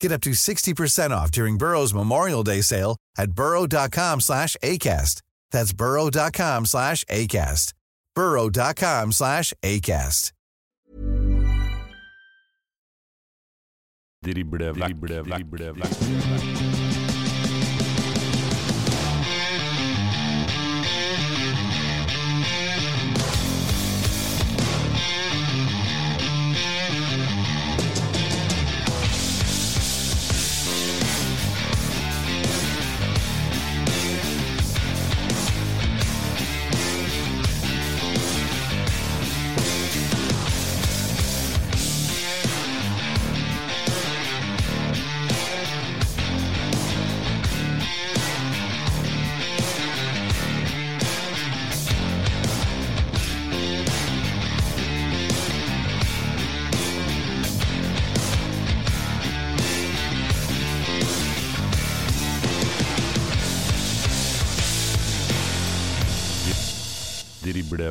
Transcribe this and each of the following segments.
Get up to 60% off during Burrow's Memorial Day sale at burrow.com slash ACAST. That's burrow.com slash ACAST. burrow.com slash ACAST. Drible vekk, drible vekk. Drible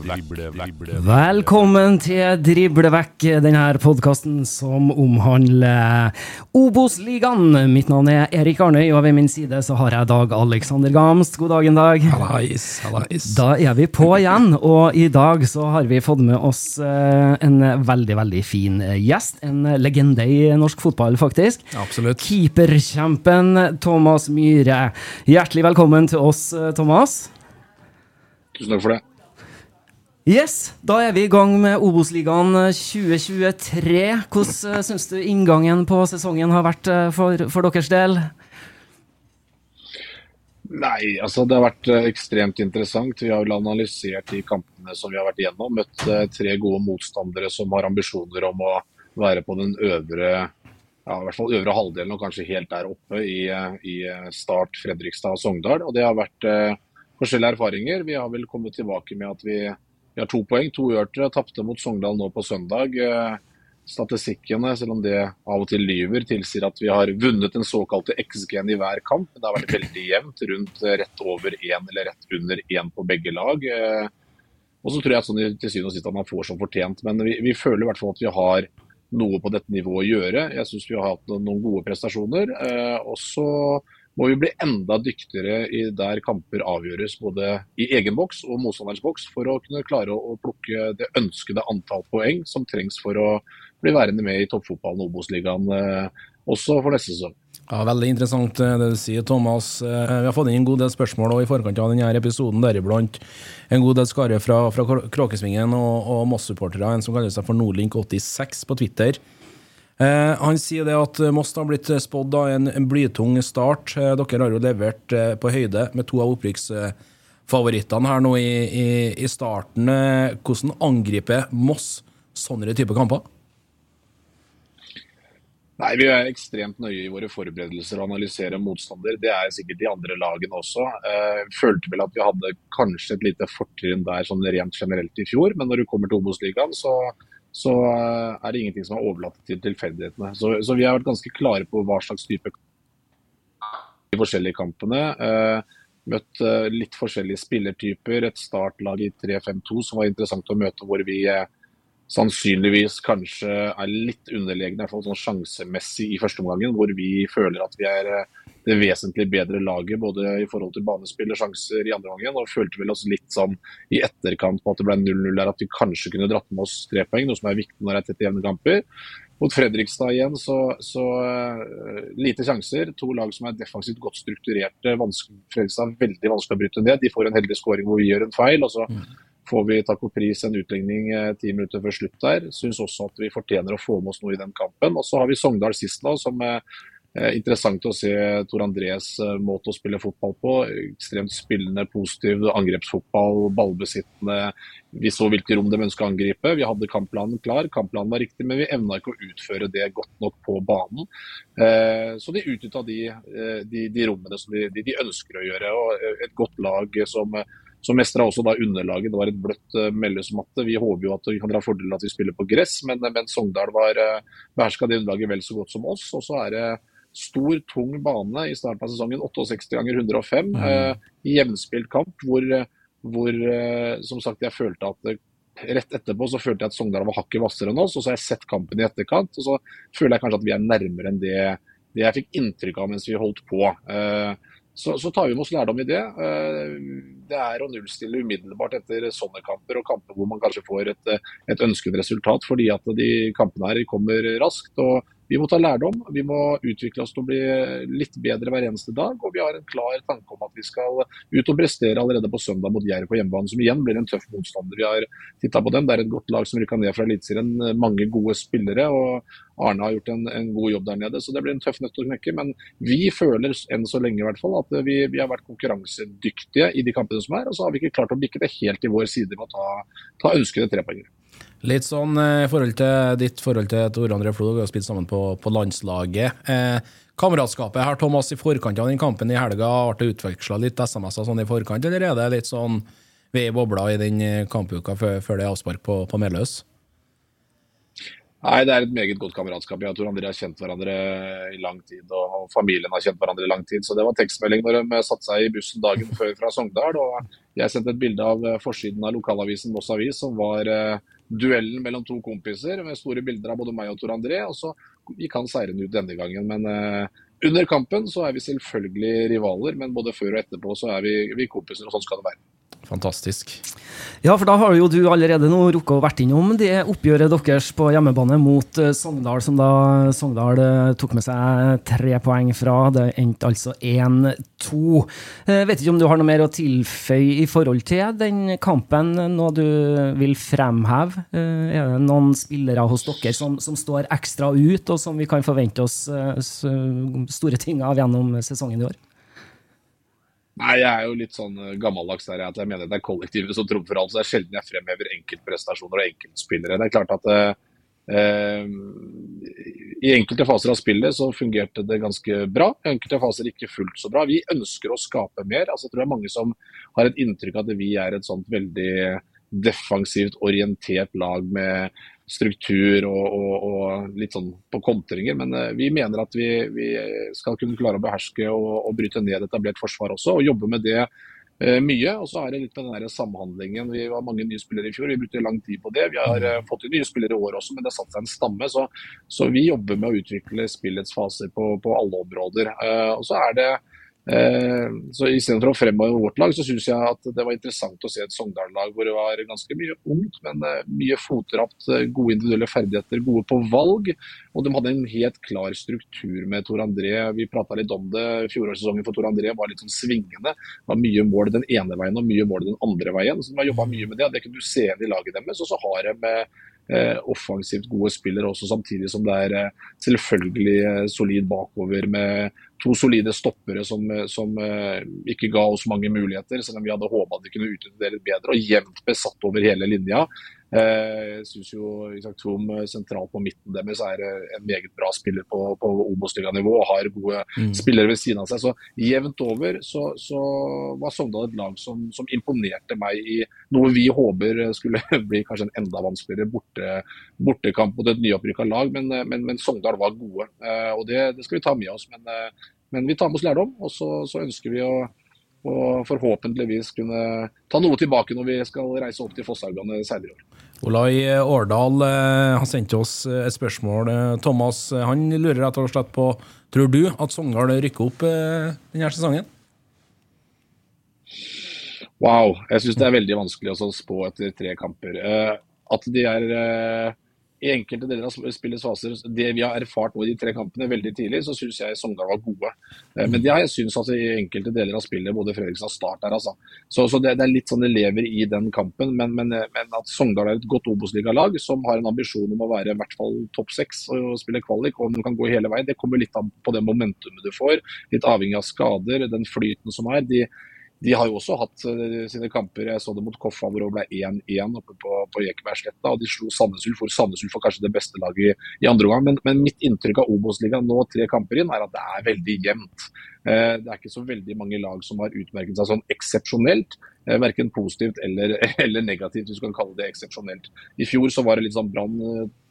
Velkommen til Drible vekk, denne podkasten som omhandler Obos-ligaen. Mitt navn er Erik Arnøy, og ved min side så har jeg Dag Alexander Gamst. God dag, en Dag. Hallais, hallais. Da er vi på igjen, og i dag så har vi fått med oss eh, en veldig, veldig fin gjest. En legende i norsk fotball, faktisk. Absolutt. Keeperkjempen Thomas Myhre. Hjertelig velkommen til oss, eh, Thomas. Tusen takk for det. Yes, da er vi i gang med Obos-ligaen 2023. Hvordan syns du inngangen på sesongen har vært eh, for, for deres del? Nei, altså det har vært eh, ekstremt interessant. Vi har vel analysert de kampene som vi har vært igjennom. Møtt eh, tre gode motstandere som har ambisjoner om å være på den øvre ja, i hvert fall øvre halvdelen og kanskje helt der oppe i, eh, i eh, Start, Fredrikstad og Sogndal. Og det har vært eh, forskjellige erfaringer. Vi har vel kommet tilbake med at vi, vi har to poeng. To uavgjorte. Tapte mot Sogndal nå på søndag. Eh, Statistikkene, selv om det av og til lyver, tilsier at vi har vunnet den såkalte XG-en i hver kamp. Det har vært veldig jevnt, rundt eh, rett over én eller rett under én på begge lag. Eh, Og så tror jeg sånn til syvende og sist at man får som fortjent. Men vi, vi føler i hvert fall at vi har noe på dette nivået å gjøre. Jeg syns vi har hatt noen gode prestasjoner. Og så må vi bli enda dyktigere i der kamper avgjøres både i egen boks og motstanderens boks, for å kunne klare å, plukke det ønskede antall poeng som trengs for å bli værende med i toppfotballen og Obos-ligaen eh, også for neste sesong. Ja, Veldig interessant eh, det du sier, Thomas. Eh, Vi har fått inn en god del spørsmål i forkant av denne episoden, deriblant en god del skare fra, fra Kråkesvingen og, og Moss-supportere, en som kaller seg for Nordlink86 på Twitter. Eh, han sier det at Moss har blitt spådd av en, en blytung start. Eh, dere har jo levert eh, på høyde med to av opprykksfavorittene her nå i, i, i starten. Eh, hvordan angriper Moss sånne type kamper? Nei, Vi er ekstremt nøye i våre forberedelser og analyserer motstander. Det er sikkert de andre lagene også. Eh, følte vel at vi hadde kanskje et lite fortrinn der sånn rent generelt i fjor, men når det kommer til Obos-ligaen, så, så eh, er det ingenting som er overlatt til tilfeldighetene. Så, så, vi har vært ganske klare på hva slags type de forskjellige kampene. Eh, møtt eh, litt forskjellige spillertyper. Et startlag i 3-5-2 som var interessant å møte, hvor vi sannsynligvis kanskje er litt underlegne, i hvert fall sånn sjansemessig i første omgangen, hvor vi føler at vi er det vesentlig bedre laget både i forhold til banespill og sjanser i andre omgang. Og følte vel oss litt sånn i etterkant på at det ble 0-0 der, at vi kanskje kunne dratt med oss tre poeng, noe som er viktig når det er tette jevne kamper. Mot Fredrikstad igjen så, så uh, lite sjanser. To lag som er defensivt godt strukturerte. Fredrikstad er veldig vanskelig å bryte ned. De får en heldig skåring hvor vi gjør en feil. og så mm. får vi Taco Pris en utligning ti eh, minutter før slutt der. Syns også at vi fortjener å få med oss noe i den kampen. Og så har vi Sogndal sist nå, som Eh, interessant å se Tor Andrés eh, måte å spille fotball på. Ekstremt spillende, positiv angrepsfotball, ballbesittende. Vi så hvilke rom de ønska å angripe. Vi hadde kampplanen klar, kampplanen var riktig, men vi evna ikke å utføre det godt nok på banen. Eh, så de utnytta de, de, de, rommene som de, de, ønsker å gjøre. og Et godt lag som som mestra også da underlaget. Det var et bløtt meldesmatte. Vi håper jo at vi kan dra fordel av at vi spiller på gress, men, men Sogndal var beherska det underlaget vel så godt som oss. Og så er det stor, tung bane i starten av sesongen. 68 ganger 105. Mm. Eh, jevnspilt kamp hvor, hvor, eh, som sagt, jeg følte at eh, Rett etterpå så følte jeg at Sogndal var hakket hvassere enn oss, og så har jeg sett kampen i etterkant. og Så føler jeg kanskje at vi er nærmere enn det, det jeg fikk inntrykk av mens vi holdt på. Eh, så, så, tar vi med oss lærdom i det. Eh, det er å nullstille umiddelbart etter sånne kamper, og kamper hvor man kanskje får et, et ønsket resultat, fordi at de kampene her kommer raskt. og vi må ta lærdom, vi må utvikle oss til å bli litt bedre hver eneste dag. Og vi har en klar tanke om at vi skal ut og prestere allerede på søndag mot Jerv på hjemmebane, som igjen blir en tøff motstander. Vi har titta på dem. Det er et godt lag som rykka ned fra Eliteserien. Mange gode spillere. og Arne har gjort en, en, god jobb der nede, så det blir en tøff nøtt å knekke. Men vi føler enn så lenge i hvert fall at vi, vi, har vært konkurransedyktige i de kampene som er. Og så har vi ikke klart å bikke det helt i vår side med å ta, ta ønskede trepoengere. Litt sånn eh, i forhold til ditt forhold til Tor André Flo, vi har spilt sammen på, på landslaget. Eh, kameratskapet her, Thomas, i forkant av den kampen i helga, ble det utveksla litt SMS-er sånn i forkant, eller er det litt sånn ved i bobla i den eh, kampuka før, før det er avspark på, på Meløs? Nei, Det er et meget godt kameratskap. Jeg tror André har kjent hverandre i lang tid, og familien har kjent hverandre i lang tid. Så det var tekstmelding når de satte seg i bussen dagen før fra Sogndal. og Jeg sendte et bilde av forsiden av lokalavisen Moss Avis, som var duellen mellom to kompiser med store bilder av både meg og Tor André. Og så gikk han seirende ut denne gangen. Men uh, under kampen så er vi selvfølgelig rivaler, men både før og etterpå så er vi, vi kompiser, og sånn skal det være. Fantastisk. Ja, for da har jo du allerede nå rukket å vært innom det oppgjøret deres på hjemmebane mot uh, Sogndal, som da Sogndal uh, tok med seg tre poeng fra. Det endte altså 1-2. Uh, vet ikke om du har noe mer å tilføye i forhold til den kampen, noe du vil fremheve? Er det noen spillere hos dere som, som, står ekstra ut, og som vi kan forvente oss store ting av gjennom sesongen i år? Nei, Jeg er jo litt sånn eh, gammeldags der at jeg mener det er kollektivet som trumfer alt. så Det er sjelden jeg fremhever enkeltprestasjoner og enkeltspillere. Det er klart at eh, eh, I enkelte faser av spillet så fungerte det ganske bra. I enkelte faser ikke fullt så bra. Vi ønsker å skape mer. altså Jeg tror det er mange som har et inntrykk av at vi er et sånt veldig defensivt orientert lag med struktur og, og, og, litt sånn på kontringer. Men uh, vi mener at vi, vi, skal kunne klare å beherske og, og, bryte ned etablert forsvar også, og jobbe med det uh, mye. Og så er det litt med den der samhandlingen. Vi var mange nye spillere i fjor, vi brukte lang tid på det. Vi har uh, fått nye spillere i år også, men det satt seg en stamme. Så, så, vi jobber med å utvikle spillets faser på, på alle områder. og så er det Eh, så Istedenfor å fremheve vårt lag, så syns jeg at det var interessant å se et Sogndal-lag hvor det var ganske mye ungt, men eh, mye fotrapt, eh, gode individuelle ferdigheter, gode på valg. Og de hadde en helt klar struktur med Tor André. Vi prata litt om det. Fjorårssesongen for Tor André var litt sånn svingende. Det var mye mål den ene veien og mye mål den andre veien. Så de har jobba mye med det. Det kunne du se igjen i laget deres. Og så har de eh, offensivt gode spillere også, samtidig som det er eh, selvfølgelig eh, solid bakover med to solide stoppere som, eh, som eh, ikke ga oss mange muligheter, selv om vi hadde håpa de kunne utnytte det litt bedre. Og jevnt besatt over hele linja. Eh, Jeg syns jo Isak Trom sentralt på midten deres er en meget bra spiller på, på Obos-liganivå og har gode spillere ved siden av seg. Så jevnt over så, så var Sogndal et lag som, som imponerte meg i noe vi håper skulle bli kanskje en enda vanskeligere borte, bortekamp mot et nyopprykka lag. Men, men, men Sogndal var gode, og det, det skal vi ta med oss. Men, men vi tar med oss lærdom, og så, så ønsker vi å og forhåpentligvis kunne ta noe tilbake når vi skal reise opp til Fosshaugane senere i år. Olai Årdal eh, har sendt oss et spørsmål. Eh, Thomas eh, han lurer rett og slett på Tror du at Sogndal rykker opp eh, denne sesongen? Wow, jeg syns det er veldig vanskelig å spå etter tre kamper. Eh, at de er eh, i enkelte deler av spillets faser Det vi har erfart nå i de tre kampene veldig tidlig, så syns jeg Sogndal var gode. Eh, men det har jeg syns altså, i enkelte deler av spillet, både Fredrikstad og Start der, altså. Så, så det, det, er litt sånn det lever i den kampen. Men, men, men at Sogndal er et godt Obos-ligalag som har en ambisjon om å være i hvert fall topp seks og spille kvalik, og om de kan gå hele veien, det kommer litt an på det momentumet du får. Litt avhengig av skader, den flyten som er. de de har jo også hatt uh, sine kamper. Jeg så det mot Koffa hvor det ble 1-1 oppe på, på Ekebergsletta. Og de slo Sandnes Ulf, hvor Sandnes Ulf var kanskje det beste laget i, i andre omgang. Men, men, mitt inntrykk av Obos-ligaen nå tre kamper inn, er at det er veldig jevnt. Uh, det er ikke så veldig mange lag som har utmerket seg sånn eksepsjonelt. Uh, verken positivt eller, eller, negativt, hvis du kan kalle det eksepsjonelt. I fjor så var det litt sånn Brann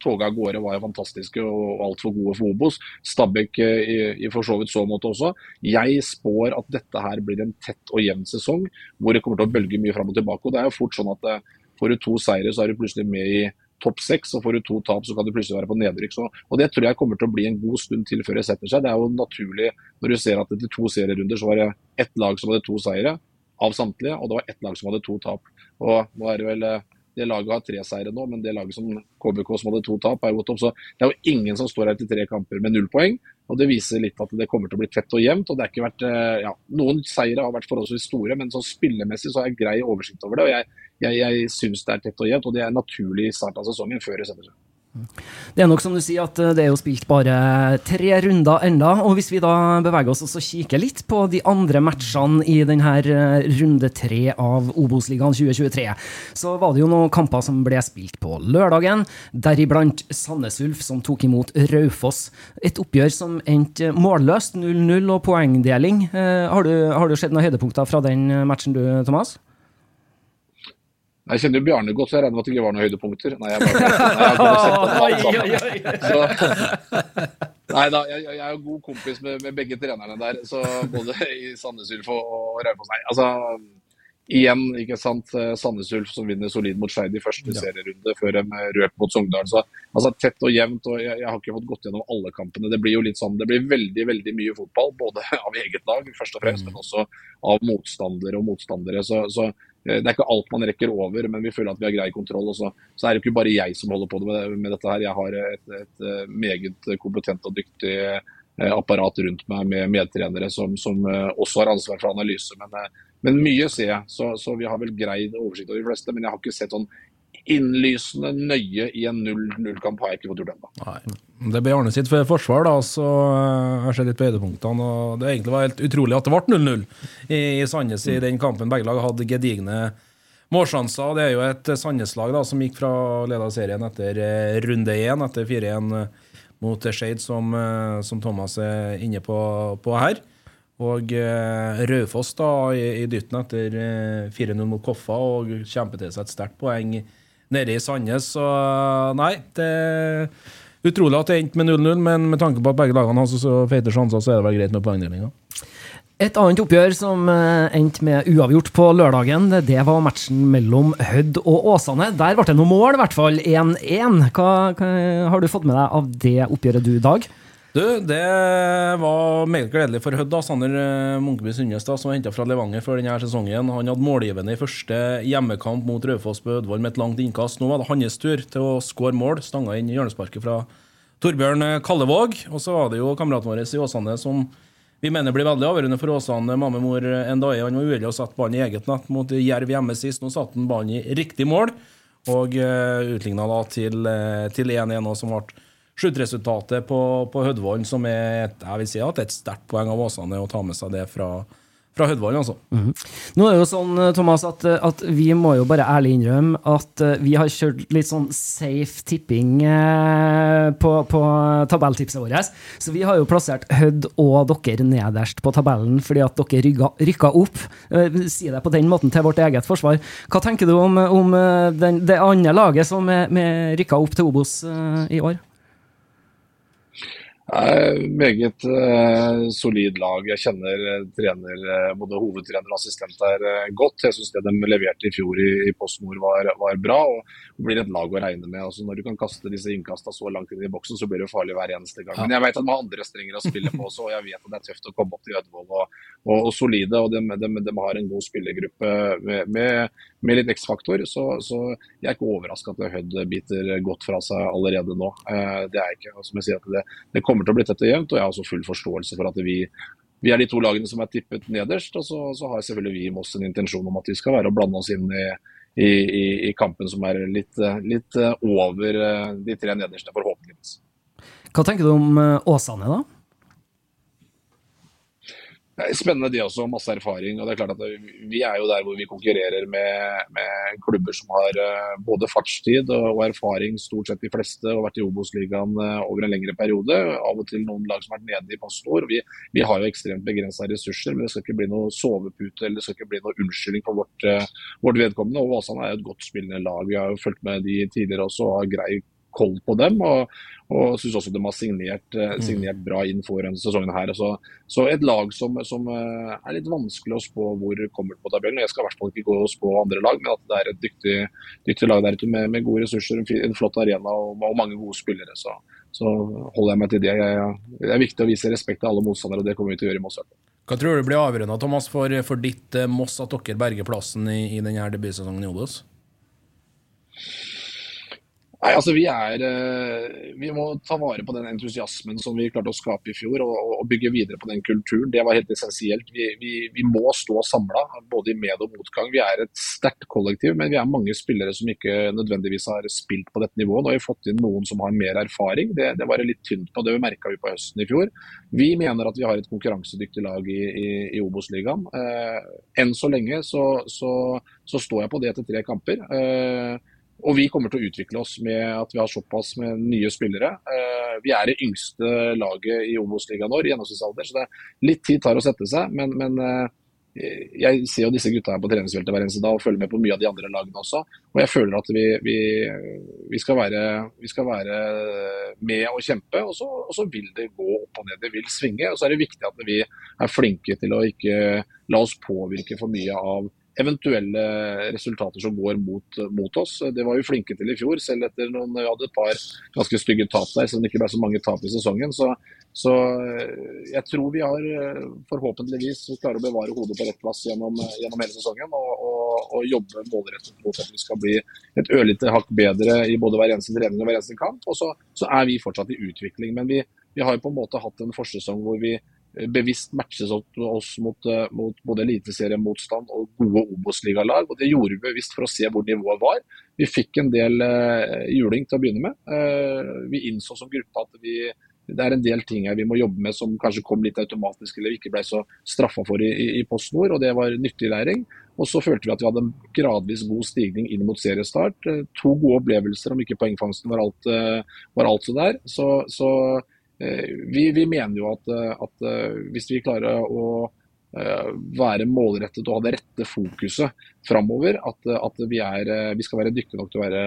toget av gårde var jo fantastiske og altfor gode for Obos. Stabæk i, i for så vidt så måte også. Jeg spår at dette her blir en tett og jevn sesong hvor det kommer til å bølge mye fram og tilbake. og det er jo fort sånn at Får du to seire, så er du plutselig med i topp seks. og Får du to tap, så kan du plutselig være på nedrykk. Så, og Det tror jeg kommer til å bli en god stund til før det setter seg. Det er jo naturlig når du ser at etter to serierunder så var det ett lag som hadde to seire av samtlige, og det var ett lag som hadde to tap. Og nå er det vel det laget har tre seire nå, men det laget som KBK som hadde to tap, er jo topp. Så det er jo ingen som står her til tre kamper med null poeng. Og Det viser litt at det kommer til å bli tett og jevnt. og det har ikke vært, ja, Noen seire har vært forholdsvis store, men så spillemessig så har jeg grei oversikt over det. og Jeg, jeg, jeg syns det er tett og jevnt, og det er naturlig i starten av sesongen før i setter seg. Det er nok som du sier at det er jo spilt bare tre runder enda, og hvis vi da beveger oss og kikker litt på de andre matchene i denne runde tre av Obos-ligaen 2023, så var det jo noen kamper som ble spilt på lørdagen, deriblant Sandnes Ulf som tok imot Raufoss. Et oppgjør som endte målløst, 0-0 og poengdeling. Har du, har du sett noen høydepunkter fra den matchen du, Thomas? Jeg kjenner jo Bjarne godt, så jeg regner med at det ikke var noen høydepunkter. Nei, jeg, bare, jeg, jeg, nei da, jeg, jeg, er jo god kompis med, med, begge trenerne der, så både i Sandnes Ulf og, Raufoss. Nei, altså igjen, ikke sant. Sandnes Ulf som vinner solid mot Skeid i første ja. serierunde før de røp mot Sogndal. Så altså tett og jevnt. og jeg, har ikke fått gått gjennom alle kampene. Det blir jo litt sånn, det blir veldig veldig mye fotball, både av eget lag først og fremst, mm. men også av motstandere og motstandere. så, så Eh, det er ikke alt man rekker over, men vi føler at vi har grei kontroll. Og så, så er det ikke bare jeg som holder på med, med dette her. Jeg har et, et, eh, meget kompetent og dyktig eh, apparat rundt meg med medtrenere som, som også har ansvar for analyse. Men, men mye ser jeg, så, så, vi har vel greid oversikt over de fleste. Men jeg har ikke sett sånn innlysende nøye i en 0-0-kamp har jeg ikke fått gjort ennå. Det ble Arne sitt forsvar, da, så jeg har sett litt på høydepunktene. og Det egentlig var helt utrolig at det ble 0-0 i, i Sandnes i den kampen. Begge lag hadde gedigne målsjanser. Det er jo et Sandnes-lag da, som gikk fra å lede serien etter eh, runde én, etter 4-1 eh, mot Skeid, som, eh, som, Thomas er inne på, på her. Og eh, Raufoss da i, i dytten etter eh, 4-0 mot Koffa og kjemper til seg et sterkt poeng nede i Sandnes. Så nei, det er utrolig at det endte med 0-0, men med tanke på at begge lagene har så feite sjanser, så er det vel greit med poengdelinga. Et annet oppgjør som eh, endte med uavgjort på lørdagen, det var matchen mellom Hødd og Åsane. Der ble det noen mål, i hvert fall 1-1. Hva, hva, har du fått med deg av det oppgjøret du, Dag? Du, Det var meget gledelig for Hødd. Sander eh, Munkeby Sundestad, som henta fra Levanger før denne sesongen. Han hadde målgivende i første hjemmekamp mot Raufoss på Ødvoll med et langt innkast. Nå var det hans tur til å skåre mål. Stanga inn hjørnesparket fra Torbjørn Kallevåg. Og så var det jo kameraten vår i Åsane som vi mener blir veldig avgjørende for Åsane. Mammemor Ndaye han var uheldig og satte ballen i eget nett mot Jerv hjemme sist. Nå satte han ballen i riktig mål og uh, utligna da til 1-1, uh, som ble Sluttresultatet på, på Hødvollen, som er et, jeg vil si at et sterkt poeng av Åsane å ta med seg det fra, Fra Hødvall, altså. Nå er det jo sånn, eh, Thomas, at, at vi må jo bare ærlig innrømme at eh, vi har kjørt litt sånn safe tipping eh, på, på tabelltipset vårt. Så vi har jo plassert Hødd og dere nederst på tabellen fordi at dere rykka, rykka opp. Eh, Si det på den måten til vårt eget forsvar. Hva tenker du om, om eh, den, det andre laget som er, er rykka opp til Obos eh, i år? Eh, meget uh, solid lag. Jeg kjenner eh, trener, eh, både hovedtrener og assistent der uh, godt. Jeg syns det de leverte i fjor i, i PostNord var, var bra og blir et lag å regne med. Altså, når du kan kaste disse innkastene så langt inn i boksen, så blir det farlig hver eneste gang. Men jeg vet at de har andre strenger å spille på også, og jeg vet at det er tøft å komme opp til Ødvold og, og, og solide. og de, de, de har en god spillergruppe med, med, med litt X-faktor. Så, så jeg er ikke overraska at Hødd biter godt fra seg allerede nå. Eh, det er ikke. Som jeg sier det, det kommer til å bli tett og jevnt, og jeg har også full forståelse for at vi vi er de to lagene som er tippet nederst, og så, så har selvfølgelig vi i Moss en intensjon om at vi skal være og blande oss inn i, i, i, i kampen som er litt, litt over eh, de tre nederste, forhåpentligvis. Hva tenker du om eh, Åsane, da? Spennende de også, masse erfaring. og det er klart at Vi er jo der hvor vi konkurrerer med, med klubber som har eh, både fartstid og, erfaring, stort sett de fleste, og vært i Obos-ligaen eh, over en lengre periode. Av og til noen lag som har vært nede i passord. Vi, vi har jo ekstremt begrensa ressurser, men det skal ikke bli noe sovepute eller det skal ikke bli noe unnskyldning for vårt, eh, vårt vedkommende. og Åsane er jo et godt spillende lag. Vi har jo fulgt med de tidligere også og har grei koll på dem. og og syns også de har signert, eh, signert bra inn for denne sesongen. her. Så, så et lag som, som eh, er litt vanskelig å spå hvor kommer på tabellen. Jeg skal i hvert fall ikke gå og spå andre lag, men at det er et dyktig, dyktig lag der ute med, med gode ressurser, en, flott arena og, og mange gode spillere. Så, så holder jeg meg til det. Jeg, jeg, det er viktig å vise respekt til alle motstandere, og det kommer vi til å gjøre i Moss. Hva tror du blir avgjørende, Thomas, for, for ditt eh, Moss at dere berger plassen i, i denne debutsesongen i Obos? Nei, altså vi er eh, Vi må ta vare på den entusiasmen som vi klarte å skape i fjor, og, og- bygge videre på den kulturen. Det var helt essensielt. Vi, vi, vi må stå samla, både i med- og motgang. Vi er et sterkt kollektiv, men vi er mange spillere som ikke nødvendigvis har spilt på dette nivået. Nå har vi fått inn noen som har mer erfaring. Det, det var litt tynt på. Det merka vi på høsten i fjor. Vi mener at vi har et konkurransedyktig lag i, i, i Obos-ligaen. Eh, enn så lenge så, så, så står jeg på det etter tre kamper. Eh, og vi kommer til å utvikle oss med at vi har såpass med nye spillere. Eh, vi er det yngste laget i Obos-ligaen vår, gjennomsnittsalder, så det er litt tid tar å sette seg. Men, men eh, jeg ser jo disse gutta her på treningsfeltet hver eneste dag og følger med på mye av de andre lagene også. Og jeg føler at vi, vi, vi, skal, være, vi skal være med og kjempe, og så, og så vil det gå opp og ned. Det vil svinge. Og så er det viktig at vi er flinke til å ikke la oss påvirke for mye av eventuelle resultater som går mot, mot oss. Det var vi flinke til i fjor, selv etter noen vi hadde et par ganske stygge tap der, selv om det ikke ble så mange tap i sesongen. Så, så eh, jeg tror vi har eh, forhåpentligvis klarer å bevare hodet på rett plass gjennom, gjennom hele sesongen. Og, og, og jobbe målrettet mot at vi skal bli et ørlite hakk bedre i både hver eneste trening og hver eneste kamp. Og så, så er vi fortsatt i utvikling. Men vi, vi har jo på en måte hatt en forsesong hvor vi eh, bevisst matches opp oss mot, eh, mot både eliteseriemotstand og gode Obos-ligalag. Det gjorde vi bevisst for å se hvor nivået var. Vi fikk en del eh, juling til å begynne med. Eh, vi innså som gruppe at vi, det er en del ting her vi må jobbe med som kanskje kom litt automatisk eller vi ikke ble så straffa for i, i, i PostNord, og det var nyttig læring. Og så følte vi at vi hadde en gradvis god stigning inn mot seriestart. Eh, To gode opplevelser, om ikke poengfangsten var alt, eh, var alt så der. Så, så vi, vi mener jo at, eh, at eh, hvis vi klarer å eh, være målrettet og ha det rette fokuset framover, at, at vi, er, eh, vi skal være dyktige nok til å være,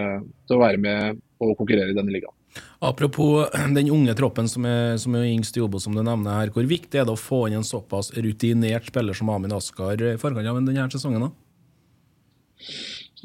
til å være med og konkurrere i denne ligaen. Apropos den unge troppen som er, som er yngst i Obos, som du nevner her. Hvor viktig er det å få inn en såpass rutinert spiller som Amin Askar i forkant av denne sesongen? da?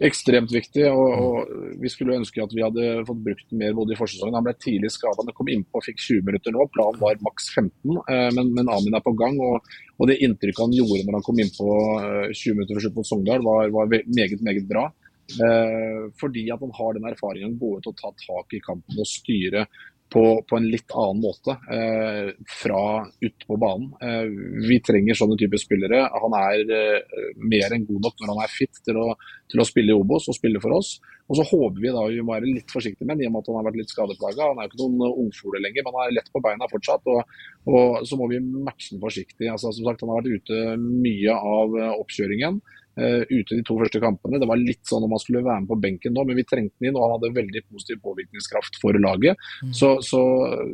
Ekstremt viktig, og, og vi skulle ønske at vi hadde fått brukt den mer både i forsesongen. Han ble tidlig skada, kom innpå og fikk 20 minutter nå. Planen var maks 15, eh, men, men Amin er på gang. Og, og det inntrykket han gjorde når han kom innpå eh, 20 minutter for slutt mot Sogndal, var, var meget, meget bra. Eh, fordi at han har den erfaringen, gå ut og ta tak i kampen og styre på, på en litt annen måte eh, fra ute på banen. Eh, vi trenger sånne typer spillere. Han er eh, mer enn god nok når han er fit til å, til å spille i Obos og spille for oss. Og så håper vi da vi må være litt forsiktige med ham, i og med at han har vært litt skadeplaga. Han er jo ikke noen ungfole lenger, men han er lett på beina fortsatt. Og, og så må vi matche den forsiktig. Altså, som sagt, han har vært ute mye av eh, oppkjøringen. Uh, ute de to første kampene. Det var litt sånn om han skulle være med på benken nå, men vi trengte den inn, og han hadde veldig positiv påvirkningskraft for laget. Mm. Så, så,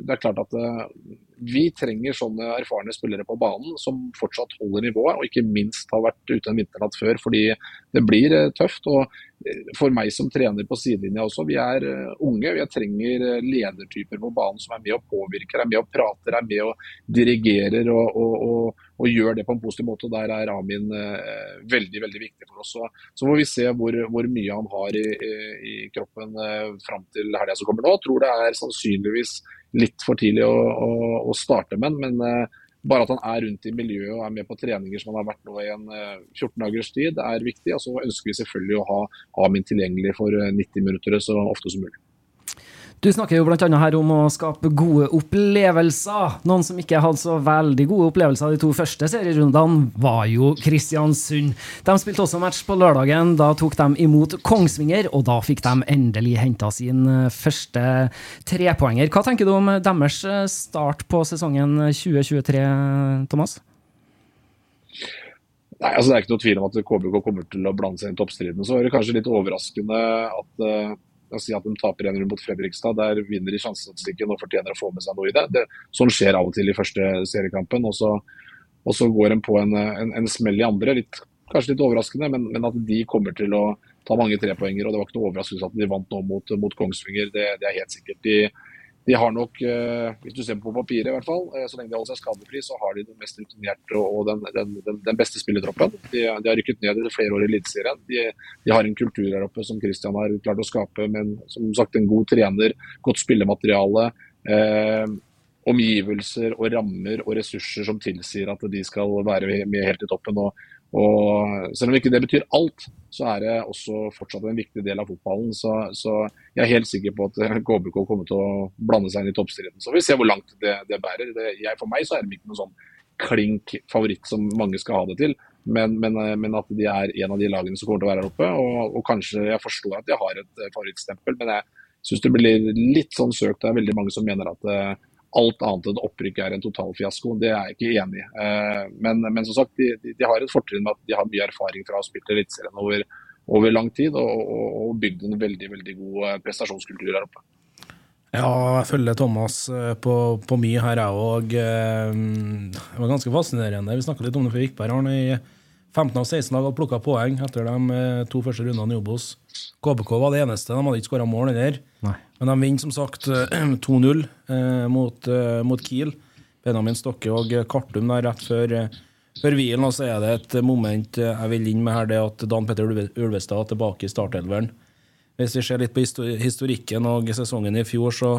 det er klart at uh, vi trenger sånne erfarne spillere på banen som fortsatt holder nivået, og ikke minst har vært ute en vinternatt før, fordi det blir uh, tøft. og for meg som trener på sidelinja også, vi er unge. Vi trenger ledertyper på banen som er med og påvirker, er med og prater, er med og dirigerer og, og, og, og gjør det på en positiv måte. Der er Amin eh, veldig veldig viktig for oss. Så, får vi se hvor, hvor, mye han har i, i, kroppen eh, fram til helga som kommer nå. Jeg tror det er sannsynligvis litt for tidlig å, å, å starte med men eh, bare at han er rundt i miljøet og er med på treninger som han har vært nå i en 14 eh, dagers tid, er viktig. Og så ønsker vi selvfølgelig å ha Amin tilgjengelig for 90 eh, minutter så ofte som mulig. Du snakker jo bl.a. her om å skape gode opplevelser. Noen som ikke hadde så veldig gode opplevelser de to første serierundene, var jo Kristiansund. De spilte også match på lørdagen. Da tok de imot Kongsvinger, og da fikk de endelig henta sin eh, første trepoenger. Hva tenker du om deres eh, start på sesongen 2023, Thomas? Nei, altså Det er ikke noe tvil om at KBK kommer til å blande seg inn i toppstriden. Så er det kanskje litt overraskende at å si at de taper en runde mot Fredrikstad. Der vinner de sjansestatistikken og fortjener å få med seg noe i det. det. Sånn skjer av og til i første seriekampen. Og så, og så går de på en, en, en, smell i andre. Litt, kanskje litt overraskende, men, men, at de kommer til å ta mange trepoenger. Og det var ikke noe overraskelse at de vant nå mot, mot Kongsvinger. Det, det, er helt sikkert. De, de har nok, eh, hvis du ser på papiret i hvert fall, eh, så lenge de holder seg skadefri, så har de den mest rutinerte og den, den, den, beste spillertroppen. De, de, har rykket ned i flere år i Eliteserien. De, de, har en kultur her oppe som Christian har klart å skape, men som sagt en god trener, godt spillemateriale. Eh, omgivelser og rammer og ressurser som tilsier at de skal være med helt i toppen. Og, og selv om ikke det betyr alt, så er det også fortsatt en viktig del av fotballen. Så, så jeg er helt sikker på at KBK kommer til å blande seg inn i toppstriden. Så vi ser hvor langt det, det bærer. Det, jeg, for meg så er det ikke noen sånn klink favoritt som mange skal ha det til. Men, men, men, at de er en av de lagene som kommer til å være her oppe. Og, og kanskje jeg forstår at de har et favorittstempel, men jeg syns det blir litt sånn søkt. Det er veldig mange som mener at alt annet enn opprykk er en totalfiasko. Det er jeg ikke enig i. Eh, men, men, som sagt, de, de, har et fortrinn med at de har mye erfaring fra å ha spilt Eliteserien over, over, lang tid, og, og, og bygd en veldig veldig god eh, prestasjonskultur her oppe. Ja, jeg følger Thomas eh, på, på mye her, jeg òg. Det var ganske fascinerende. Vi snakka litt om det før vi gikk på her. Arne, i 15 av 16 lag har plukka poeng etter de to første rundene i Obos. KBK var det eneste. De hadde ikke skåra mål heller. Men de vinner som sagt 2-0 eh, mot, eh, mot, Kiel. Benjamin Stokke og Kartum der rett før, eh, før hvilen. Og så er det et moment jeg vil inn med her, det at Dan Petter Ulvestad er tilbake i startelveren. Hvis vi ser litt på historikken og sesongen i fjor, så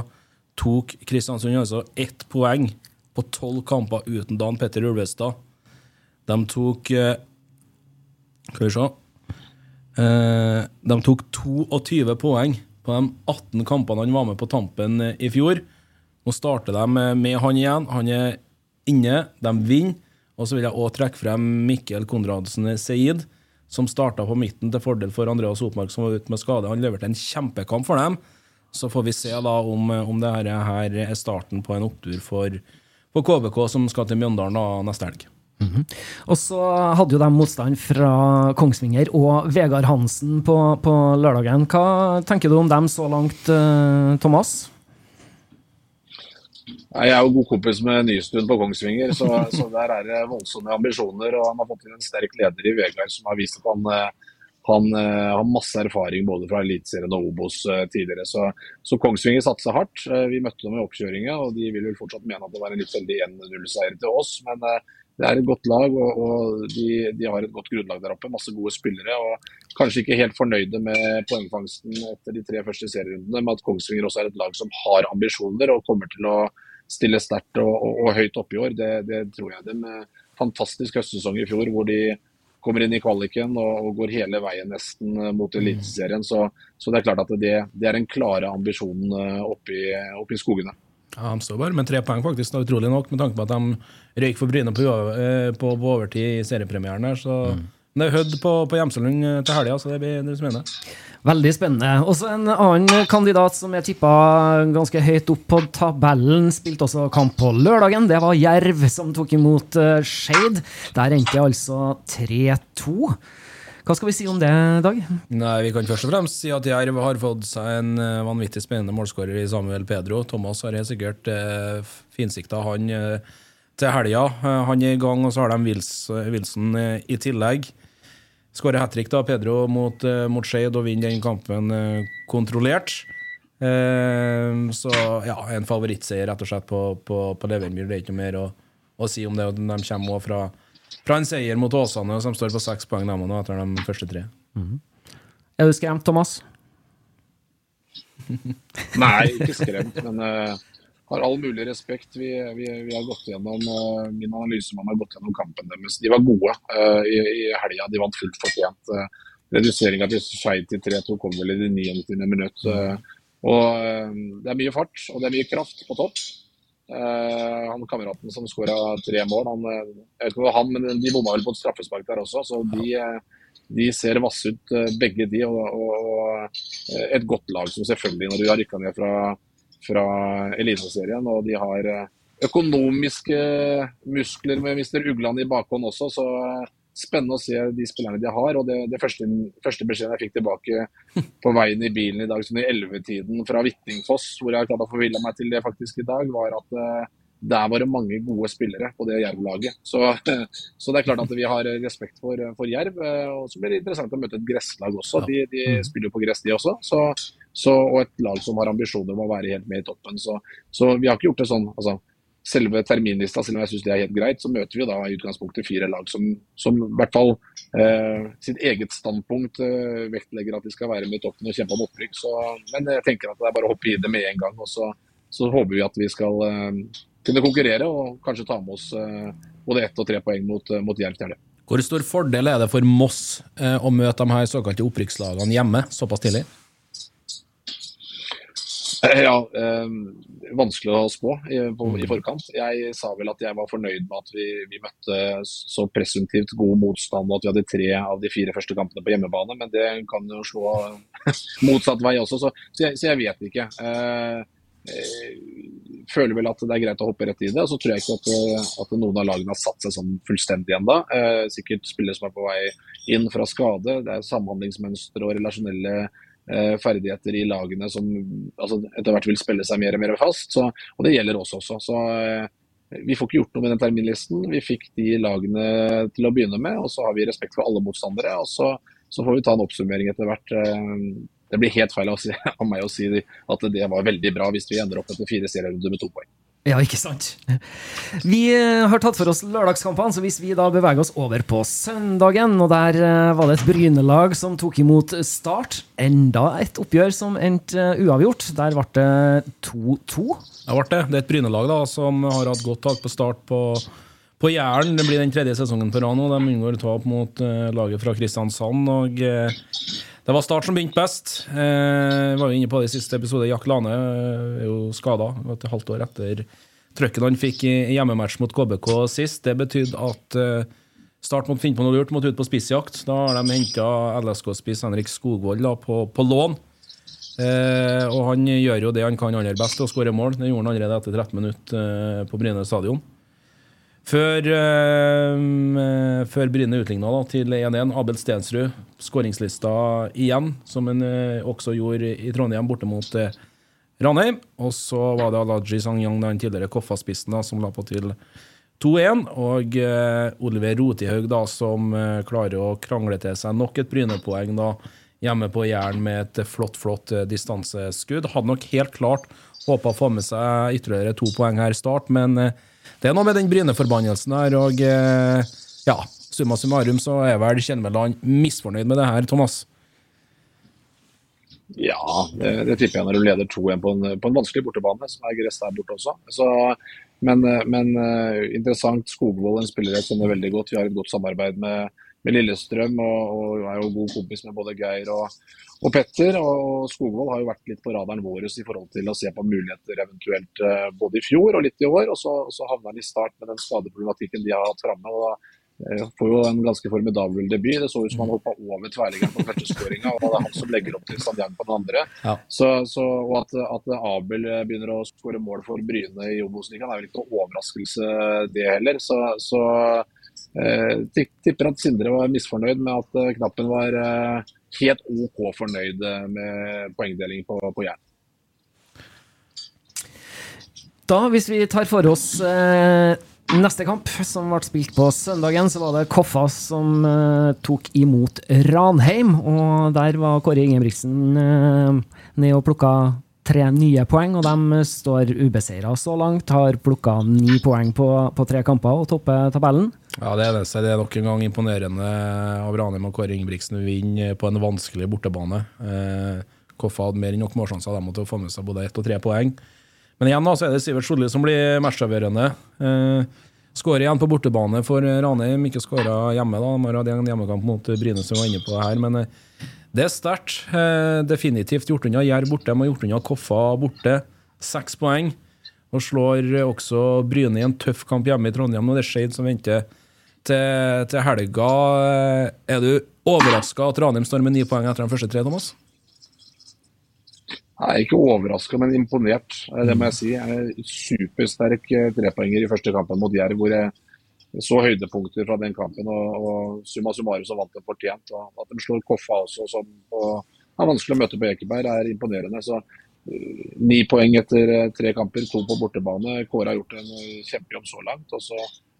tok Kristiansund altså ett poeng på tolv kamper uten Dan Petter Ulvestad. De tok Skal vi se De tok 22 poeng på de 18 kampene han var med på tampen eh, i fjor. Nå starter de med han igjen. Han er inne, de vinner. Og så vil jeg òg trekke frem Mikkel Konradsen Seid, som starta på midten til fordel for Andreas Hopmark, som var ute med skade. Han leverte en kjempekamp for dem. Så får vi se da om, om dette her er starten på en opptur for, for KBK, som skal til Mjøndalen neste helg. Mm -hmm. Og så hadde jo de motstand fra Kongsvinger og Vegard Hansen på, på, lørdagen. Hva tenker du om dem så langt, uh, Thomas? Jeg er jo god kompis med Nystuen på Kongsvinger, så, så, der er det voldsomme ambisjoner. Og han har fått inn en sterk leder i Vegard som har vist at han, eh, han uh, har masse erfaring både fra Eliteserien og Obos uh, tidligere. Så, så, Kongsvinger satser hardt. vi møtte dem i oppkjøringa, og de vil vel fortsatt mene at det var en litt veldig 1-0-seier til oss. men det er et godt lag, og, og de, de, har et godt grunnlag der oppe. Masse gode spillere. og Kanskje ikke helt fornøyde med poengfangsten etter de tre første serierundene, med at Kongsvinger også er et lag som har ambisjoner og kommer til å stille sterkt og, og, og, høyt oppe i år. Det, det tror jeg. dem. Fantastisk høstsesong i fjor hvor de kommer inn i kvaliken og, går hele veien nesten mot Eliteserien. Så, så, det er klart at det, det er den klare ambisjonen i, oppe i skogene. Ja, men tre poeng, faktisk, da, utrolig nok, med tanke på at de røyk for Bryne på, eh, på, på overtid i seriepremieren. her, så Mm. det er Hødd på, på Hjemselund eh, til helga, så det blir det som mener. Veldig spennende. Også en annen kandidat som er tippa ganske høyt opp på tabellen, spilte også kamp på lørdagen. Det var Jerv som tok imot uh, Skeid. Der endte det altså 3-2. Hva skal vi si om det, Dag? Nei, Vi kan først og fremst si at Jerv har fått seg en eh, vanvittig spennende målskårer i Samuel Pedro. Thomas har helt sikkert eh, finsikta han eh, til helga. Uh, han er i gang, og så har de Wils, Wilson i tillegg. Skårer hat trick, da, Pedro, mot, eh, mot Skeid og vinner den kampen kontrollert. så ja, en favorittseier rett og slett på, på, på Levermyr. Det er ikke noe mer å, å si om det. De kommer òg fra fra en seier mot Åsane, som står på seks poeng nå etter de første tre. Mm. Er du skremt, Thomas? Nei, ikke skremt, men uh, har all mulig respekt. Vi, vi, vi har gått gjennom uh, min analyse man har gått gjennom kampen deres. De var gode uh, i, i helga. De vant fullt fortjent. Uh, Reduseringa til Skeid til 3-2 kom vel i det 99. minutt. og Det er mye fart og det er mye kraft på topp. Uh, han kameraten som skåra tre mål, han, jeg vet ikke om det var han, men de bomma vel på et straffespark der også. Så de, de ser vasse ut, begge de. Og, og, et godt lag som selvfølgelig, når du har rykka ned fra, fra Eliteserien. Og de har økonomiske muskler med Mr. Ugland i bakhånd også, så spennende å se de spillerne de har. og Det, det første, første, beskjeden jeg fikk tilbake på veien i bilen i dag, sånn i ellevetiden fra Hvittingfoss, hvor jeg klarte å forville meg til det faktisk i dag, var at uh, der var det mange gode spillere på det Jerv-laget. Så, så, det er klart at vi har respekt for, for Jerv. Eh, og Så blir det interessant å møte et gresslag også. De, de mm. spiller jo på gress, de også. Så, så, og et lag som har ambisjoner om å være helt med i toppen. Så, så vi har ikke gjort det sånn. altså selve terminlista, selv om jeg syns det er helt greit, så møter vi da i utgangspunktet fire lag som, som i hvert fall eh, sitt eget standpunkt eh, vektlegger at de skal være med i toppen og kjempe om opprykk. Så, men jeg tenker at det er bare å hoppe i det med en gang. og Så, så håper vi at vi skal eh, kunne konkurrere og kanskje ta med oss eh, både ett og tre poeng mot, eh, mot Jerv til. Hvor stor fordel er det for Moss eh, å møte de her såkalte opprykkslagene hjemme såpass tidlig? Ja, eh, vanskelig å spå i, på, i, forkant. Jeg sa vel at jeg var fornøyd med at vi, vi, møtte så presumptivt god motstand, og at vi hadde tre av de fire første kampene på hjemmebane. Men det kan jo slå motsatt vei også, så, så, jeg, så jeg, vet ikke. Eh, eh, føler vel at det er greit å hoppe rett i det. og Så tror jeg ikke at, eh, at noen av lagene har satt seg sånn fullstendig ennå. Eh, sikkert spillere som er på vei inn fra skade. Det er samhandlingsmønstre og relasjonelle ferdigheter i lagene som altså, etter hvert vil spille seg mer og mer fast. Så, og det gjelder oss også. Så eh, vi får ikke gjort noe med den terminlisten. Vi fikk de lagene til å begynne med, og så har vi respekt for alle motstandere. og så, så får vi ta en oppsummering etter hvert. Eh, det blir helt feil av, meg å si at det var veldig bra hvis vi ender opp etter fire serierunder med to poeng. Ja, ikke sant. Vi eh, har tatt for oss lørdagskampene, så hvis vi da beveger oss over på søndagen, og der eh, var det et Bryne-lag som tok imot Start. Enda et oppgjør som endte eh, uavgjort. Der ble det 2-2. Det ble det. Det er et Bryne-lag da, som har hatt godt tak på Start på, på Jæren. Det blir den tredje sesongen på rad nå. De unngår tap mot laget fra Kristiansand. og... Uh, det var Start som begynte best. Eh, var jo inne på det i siste episode. Jack Lane er jo skada. Et halvt år etter trøkken han fikk i hjemmematch mot KBK sist. Det betydde at eh, Start måtte finne på noe lurt, måtte ut på spissjakt. Da har de henta LSK-spiss Henrik Skogvold da, på, på, lån. Eh, og han gjør jo det han kan aller best, å skåre mål. Det gjorde han allerede etter 13 minutter eh, på Bryne stadion. Før, uh, før Bryne utligna til 1-1. Abel Stensrud, skåringslista igjen, som han uh, også gjorde i Trondheim, borte mot uh, Ranheim. Og så var det Alaji Sangyang, den tidligere Koffa-spissen, som la på til 2-1. Og Oliver Rotihaug, da, som klarer å krangle til seg nok et Bryne-poeng hjemme på Jæren med et flott, flott distanseskudd. Hadde nok helt klart håpa å få med seg ytterligere to poeng her i start, men det er noe med den Bryne-forbannelsen her, og eh, ja, summa summarum så er vel Kjelmeland misfornøyd med det her, Thomas? Ja, det, det tipper jeg når du leder 2-1 på, på, en vanskelig bortebane, som er gress der borte også. Så, men, men uh, interessant. Skogvold er en spiller jeg kjenner veldig godt. Vi har et godt samarbeid med, med Lillestrøm og, og er jo god kompis med både Geir og, og Petter. Og Skogvold har jo vært litt på radaren vår i forhold til å se på muligheter eventuelt eh, både i fjor og litt i år. Og så, så havna han i start med den skadeproblematikken de har hatt framme. og da Eh, får jo en ganske formidabel debut. Det så ut som han hoppa over tverrliggeren på første skåringa, og det er han som legger opp til Sandian på den andre. Ja. Så, så, og at, at, Abel begynner å skåre mål for Bryne i Obos-ligaen er vel ikke noe overraskelse, det heller. Så, så eh, tipper at Sindre var misfornøyd med at eh, Knappen var eh, helt OK fornøyd med poengdeling på, på Jæren. Da, hvis vi tar for oss eh, Neste kamp, som ble spilt på søndagen, så var det Koffa som uh, tok imot Ranheim. Og der var Kåre Ingebrigtsen uh, ned og plukka tre nye poeng, og de står ubeseira så langt. Har plukka ni poeng på, på, tre kamper og topper tabellen. Ja, det er det. Er nok en gang imponerende av Ranheim og Kåre Ingebrigtsen å vinne på en vanskelig bortebane. Uh, Koffa hadde mer enn nok målsjanser de måtte få med seg både ett og tre poeng. Men igjen da, så er det Sivert Solli som blir matchavgjørende. Eh, Skårer igjen på bortebane for Ranheim, ikke skåra hjemme. da, De hatt en hjemmekamp mot Bryne, som var inne på her. Men eh, det er sterkt. Eh, definitivt gjort unna Jerv borte. De gjort unna Koffa borte. Seks poeng. Og slår også Bryne i en tøff kamp hjemme i Trondheim. Nå det er Skeid som venter til, til helga. Eh, er du overraska at Ranheim står med ni poeng etter de første tre, Thomas? Jeg er ikke overraska, men imponert. Det må jeg si. Jeg er supersterk eh, trepoenger i første kampen mot Jerv, hvor jeg så høydepunkter fra den kampen. Og, og summa summarum så vant de fortjent. Og at de slår Koffa også, som og, er vanskelig å møte på Ekeberg, er imponerende. Så uh, Ni poeng etter uh, tre kamper, to på bortebane. Kåre har gjort en kjempejobb så langt. og så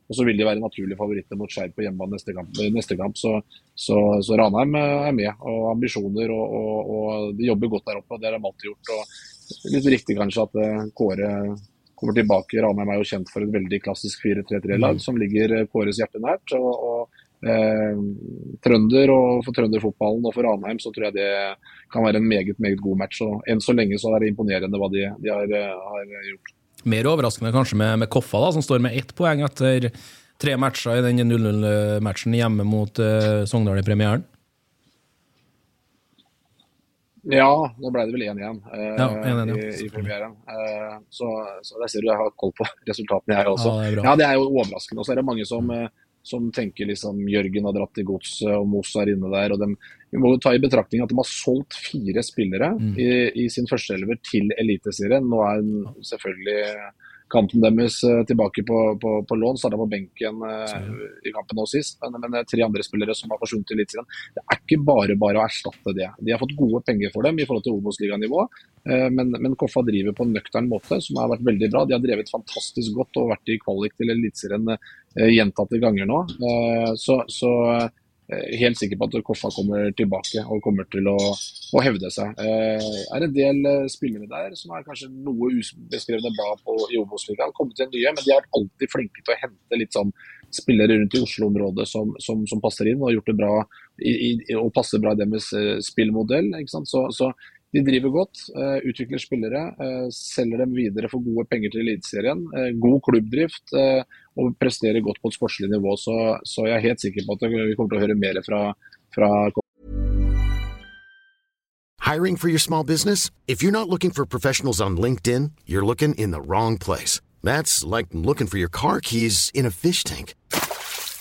og så vil de være naturlige favoritter mot Skeid på hjemmebane neste kamp. Neste kamp så, så, så, Ranheim er med, og ambisjoner. Og, og, og, de jobber godt der oppe, og det har de alltid gjort. og Litt riktig kanskje at eh, Kåre kommer tilbake. Ranheim er jo kjent for et veldig klassisk 4-3-3-lag mm. som ligger eh, Kåres hjerte nært. og, og eh, trønder og For trønderfotballen og for Ranheim så tror jeg det kan være en meget meget god match. og Enn så lenge så er det imponerende hva de, de har, eh, har gjort. Mer overraskende kanskje med, med Koffa, da, som står med ett poeng etter tre matcher i den 0-0-matchen hjemme mot uh, Sogndal i premieren. Ja, nå ble det vel 1-1 uh, ja, ja. i, i, premieren. Uh, så, så der ser du jeg har koll på resultatene, jeg også. Ja, det er, ja, det er jo overraskende. Og så er det mange som, som tenker liksom Jørgen har dratt i godset og Moss er inne der. og de, Vi må jo ta i betraktning at de har solgt fire spillere mm. i, i, sin førsteelver til Eliteserien. Nå er selvfølgelig kampen deres eh, tilbake på, på, på lån. Starta på benken uh, i kampen nå sist, men, men tre andre spillere som har forsvunnet i Eliteserien. Det er ikke bare bare å erstatte det. De har fått gode penger for dem i forhold til Obos-liganivå, men, men, Koffa driver på en nøktern måte, som har vært veldig bra. De har drevet fantastisk godt og vært i kvalik til Eliteserien gjentatte ganger nå. så, så Eh, helt sikker på at Koffa kommer tilbake og kommer til å, å hevde seg. Det eh, er en del eh, spillere der som er kanskje noe ubeskrevne blad på, i Obos-ligaen. Kommet til nye, men de er alltid flinke til å hente litt sånn spillere rundt i Oslo-området som, som, som, passer inn og gjort det bra i, i, og passer bra i deres spillmodell. Så, så, de driver godt, utvikler spillere, selger dem videre for gode penger til Eliteserien. god klubbdrift og presterer godt på et sportslig nivå. Så, så, jeg er helt sikker på at vi kommer til å høre mer fra, fra Hiring for your small business? If you're not looking for professionals on LinkedIn, you're looking in the wrong place. That's like looking for your car keys in a fish tank.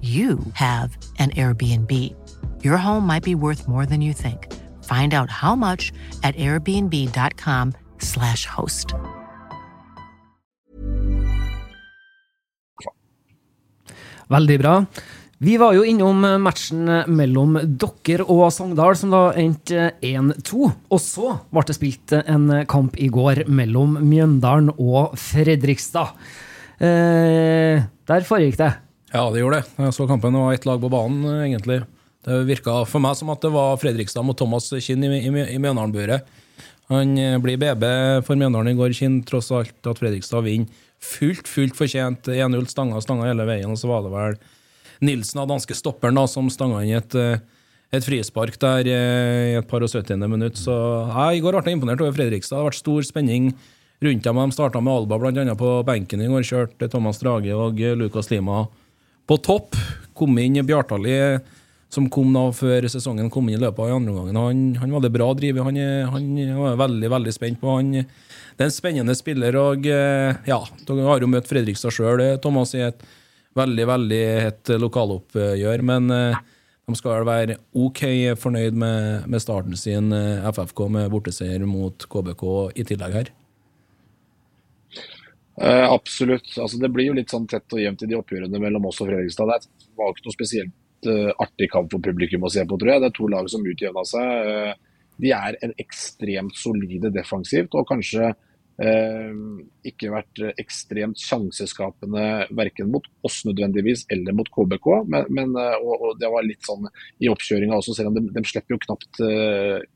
you have an Airbnb. Your home might be worth more than you think. Find out how much at airbnb.com/slash host. Veldig bra. Vi var jo innom matchen mellom Dokker og Sogndal, som da endte 1-2. Og så ble det spilt en kamp i går mellom Mjøndalen og Fredrikstad. Eh, der foregikk det. Ja, det gjorde det. Jeg så kampen, og ett lag på banen, egentlig. Det virka for meg som at det var Fredrikstad mot Thomas Kinn i, i, i Mjøndalen-buret. Han eh, blir BB for Mjøndalen i går, Kinn, tross alt at Fredrikstad vinner. Fullt, fullt fortjent 1-0, stanga stanga hele veien, og så var det vel Nilsen, av danske stopperen, da, som stanga inn et, eh, et frispark der eh, i et par og syttiende minutt. Så jeg, I går ble jeg imponert over Fredrikstad. Det har vært stor spenning rundt dem. De starta med Alba annet på benken i går. Kjørte Thomas Drage og Lukas Lima på topp. Kom inn Bjartali, som kom da før sesongen kom inn i løpet av andre omgangen. Han, han var det bra drevet. Han, han var veldig veldig spent på han. Det er en spennende spiller. og eh, ja, Dere har jo møtt Fredrikstad sjøl, Thomas, i et veldig veldig hett lokaloppgjør. Men eh, de skal vel være OK fornøyd med, med starten sin, eh, FFK, med borteseier mot KBK i tillegg her. Eh, absolutt. Altså, det blir jo litt sånn tett og jevnt i de oppgjørene mellom oss og Fredrikstad. Det var ikke noe spesielt eh, artig kamp for publikum å se på, tror jeg. Det er to lag som utjevna seg. Eh, de er en ekstremt solide defensivt, og kanskje uh, ikke vært ekstremt sjanseskapende verken mot oss nødvendigvis eller mot KBK. Men, men og, og, det var litt sånn i oppkjøringa også, selv om de, de slipper jo knapt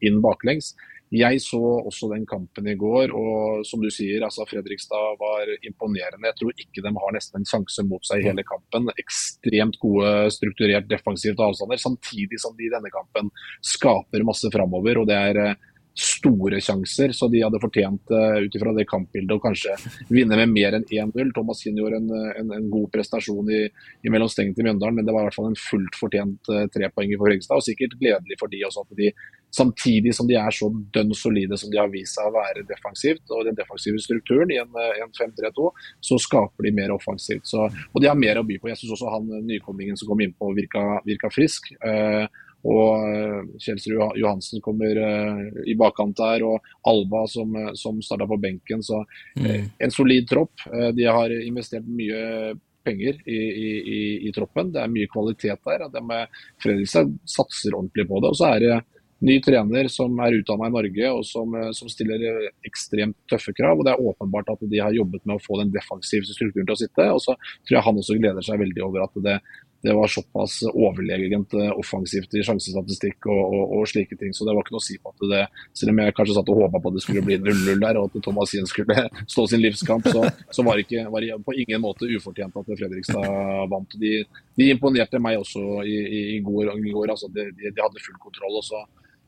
inn baklengs. Jeg så også den kampen i går, og som du sier, altså Fredrikstad var imponerende. Jeg tror ikke de har nesten en sjanse mot seg i hele kampen. Ekstremt gode, strukturert defensivt avstander, samtidig som de i denne kampen skaper masse framover. Og det er eh, store sjanser, så de hadde fortjent uh, ut ifra det kampbildet å kanskje vinne med mer enn 1-0. Thomas Kinn gjorde en, en, en, god prestasjon i, i mellom stengen til Mjøndalen, men det var i hvert fall en fullt fortjent trepoenger trepoeng for Fredrikstad. Og sikkert gledelig for de også at de samtidig som de er så dønn solide som de har vist seg å være defensivt, og den defensive strukturen i en, eh, en 5-3-2, så skaper de mer offensivt. Så, og de har mer å by på. Jeg syns også han nykommingen som kom innpå, virka, virka frisk. Eh, og eh, Kjelsrud Johansen kommer eh, i bakkant der, og Alba som, eh, som starta på benken. Så eh, en solid tropp. De har investert mye penger i, i, i, troppen. Det er mye kvalitet der. De, Fredrikstad satser ordentlig på det. Og så er det ny trener som er utdanna i Norge og som, som, stiller ekstremt tøffe krav. og Det er åpenbart at de har jobbet med å få den defensive strukturen til å sitte. og Så tror jeg han også gleder seg veldig over at det, det var såpass overlegent eh, offensivt i sjansestatistikk og, og, og, slike ting. Så det var ikke noe å si på at det Selv om jeg kanskje satt og håpa på at det skulle bli 0-0 der, og at Thomas Hien skulle stå sin livskamp, så, så var, det ikke, var på ingen måte ufortjent at Fredrikstad vant. De, de imponerte meg også i, i, i går. I går altså de, de, hadde full kontroll. og så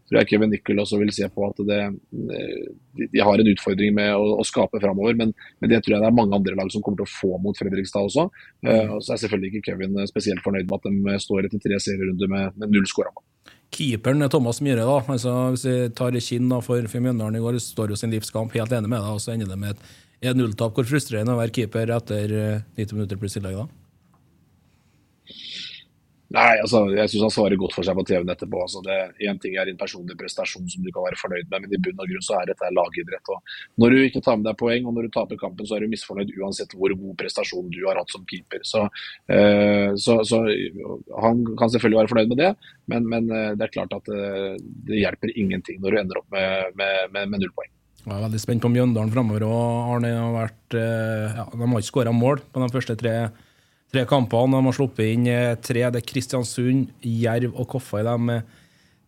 tror jeg Kevin Nickel også vil se på at det, de, de har en utfordring med å, å skape framover. Men, men, det tror jeg det er mange andre lag som kommer til å få mot Fredrikstad også. Uh, og så er selvfølgelig ikke Kevin spesielt fornøyd med at de står etter tre serierunder med, med null skåra. Keeperen er Thomas Myhre. da, altså Hvis vi tar Kinn da, for, for Mjøndalen i går, står jo sin livskamp helt enig med deg, og så ender det med et 1-0-tap. Hvor frustrerende å være keeper etter 90 minutter pluss i dag? da? Nei, altså, jeg syns han svarer godt for seg på TV-en etterpå. Altså, det Én ting er en personlig prestasjon som du kan være fornøyd med, men i bunn og grunn så er dette lagidrett. Og når du ikke tar med deg poeng og når du taper kampen, så er du misfornøyd uansett hvor god prestasjon du har hatt som keeper. Så, eh, så, så han kan selvfølgelig være fornøyd med det, men, men eh, det er klart at det, eh, det, hjelper ingenting når du ender opp med, med, med, med null poeng. Jeg er veldig spent på Mjøndalen framover. Arne har vært, eh, ja, de har ikke skåra mål på de første tre tre kampene. De har sluppet inn eh, tre. Det er Kristiansund, Jerv og Koffa i de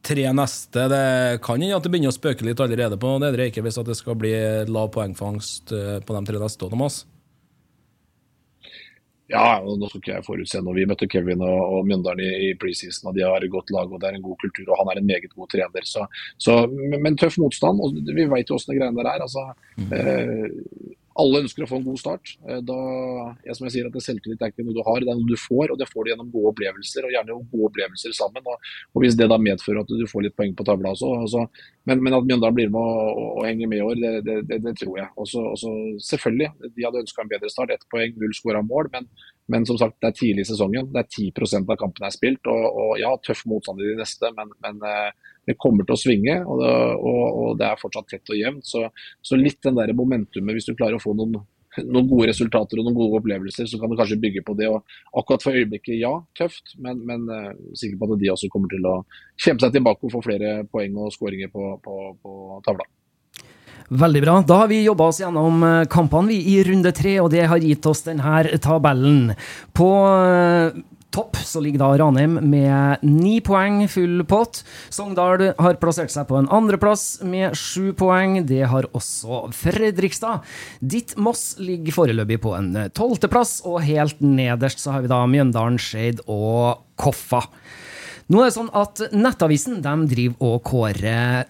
tre neste. Det kan hende at det begynner å spøke litt allerede på Nedre Eiker hvis det skal bli lav poengfangst eh, på de tre neste. Thomas? Ja, og nå skal ikke jeg forutse noe. Vi møtte Kevin og, og Mjøndalen i, i preseason, og de har et godt lag og det er en god kultur. og Han er en meget god trener. Så, så, men, tøff motstand. og Vi vet jo åssen de greiene der er. altså, mm. eh, alle ønsker å få en god start. Eh, da, jeg, som jeg sier, at det Selvtillit er ikke noe du har, det er noe du får. og Det får du gjennom gode opplevelser, og gjerne gode opplevelser sammen. Og, og Hvis det da medfører at du får litt poeng på tavla også, også men, men, at Mjøndalen blir med og, henger med i år, det, det, det, det tror jeg. Også, også, selvfølgelig, de hadde ønska en bedre start. Ett poeng, null skåra mål. Men, men, som sagt, det er tidlig i sesongen. Det er 10% av kampene er spilt. Og, og ja, tøff motstander i de neste, men, men eh, det kommer til å svinge, og det, og, og det er fortsatt tett og jevnt. Så, så, litt den der momentumet, hvis du klarer å få noen, noen, gode resultater og noen gode opplevelser, så kan du kanskje bygge på det. Og akkurat for øyeblikket, ja, tøft, men, men uh, sikker på at de også kommer til å kjempe seg tilbake og få flere poeng og skåringer på, på, på tavla. Veldig bra. Da har vi jobba oss gjennom eh, kampene vi i runde tre, og det har gitt oss denne tabellen. På eh, topp så ligger da Ranheim med ni poeng, full pott. Sogndal har plassert seg på en andreplass med sju poeng. Det har også Fredrikstad. Ditt Moss ligger foreløpig på en tolvteplass, og helt nederst så har vi da Mjøndalen, Skeid og Koffa. Nå er det sånn at Nettavisen de driver og kårer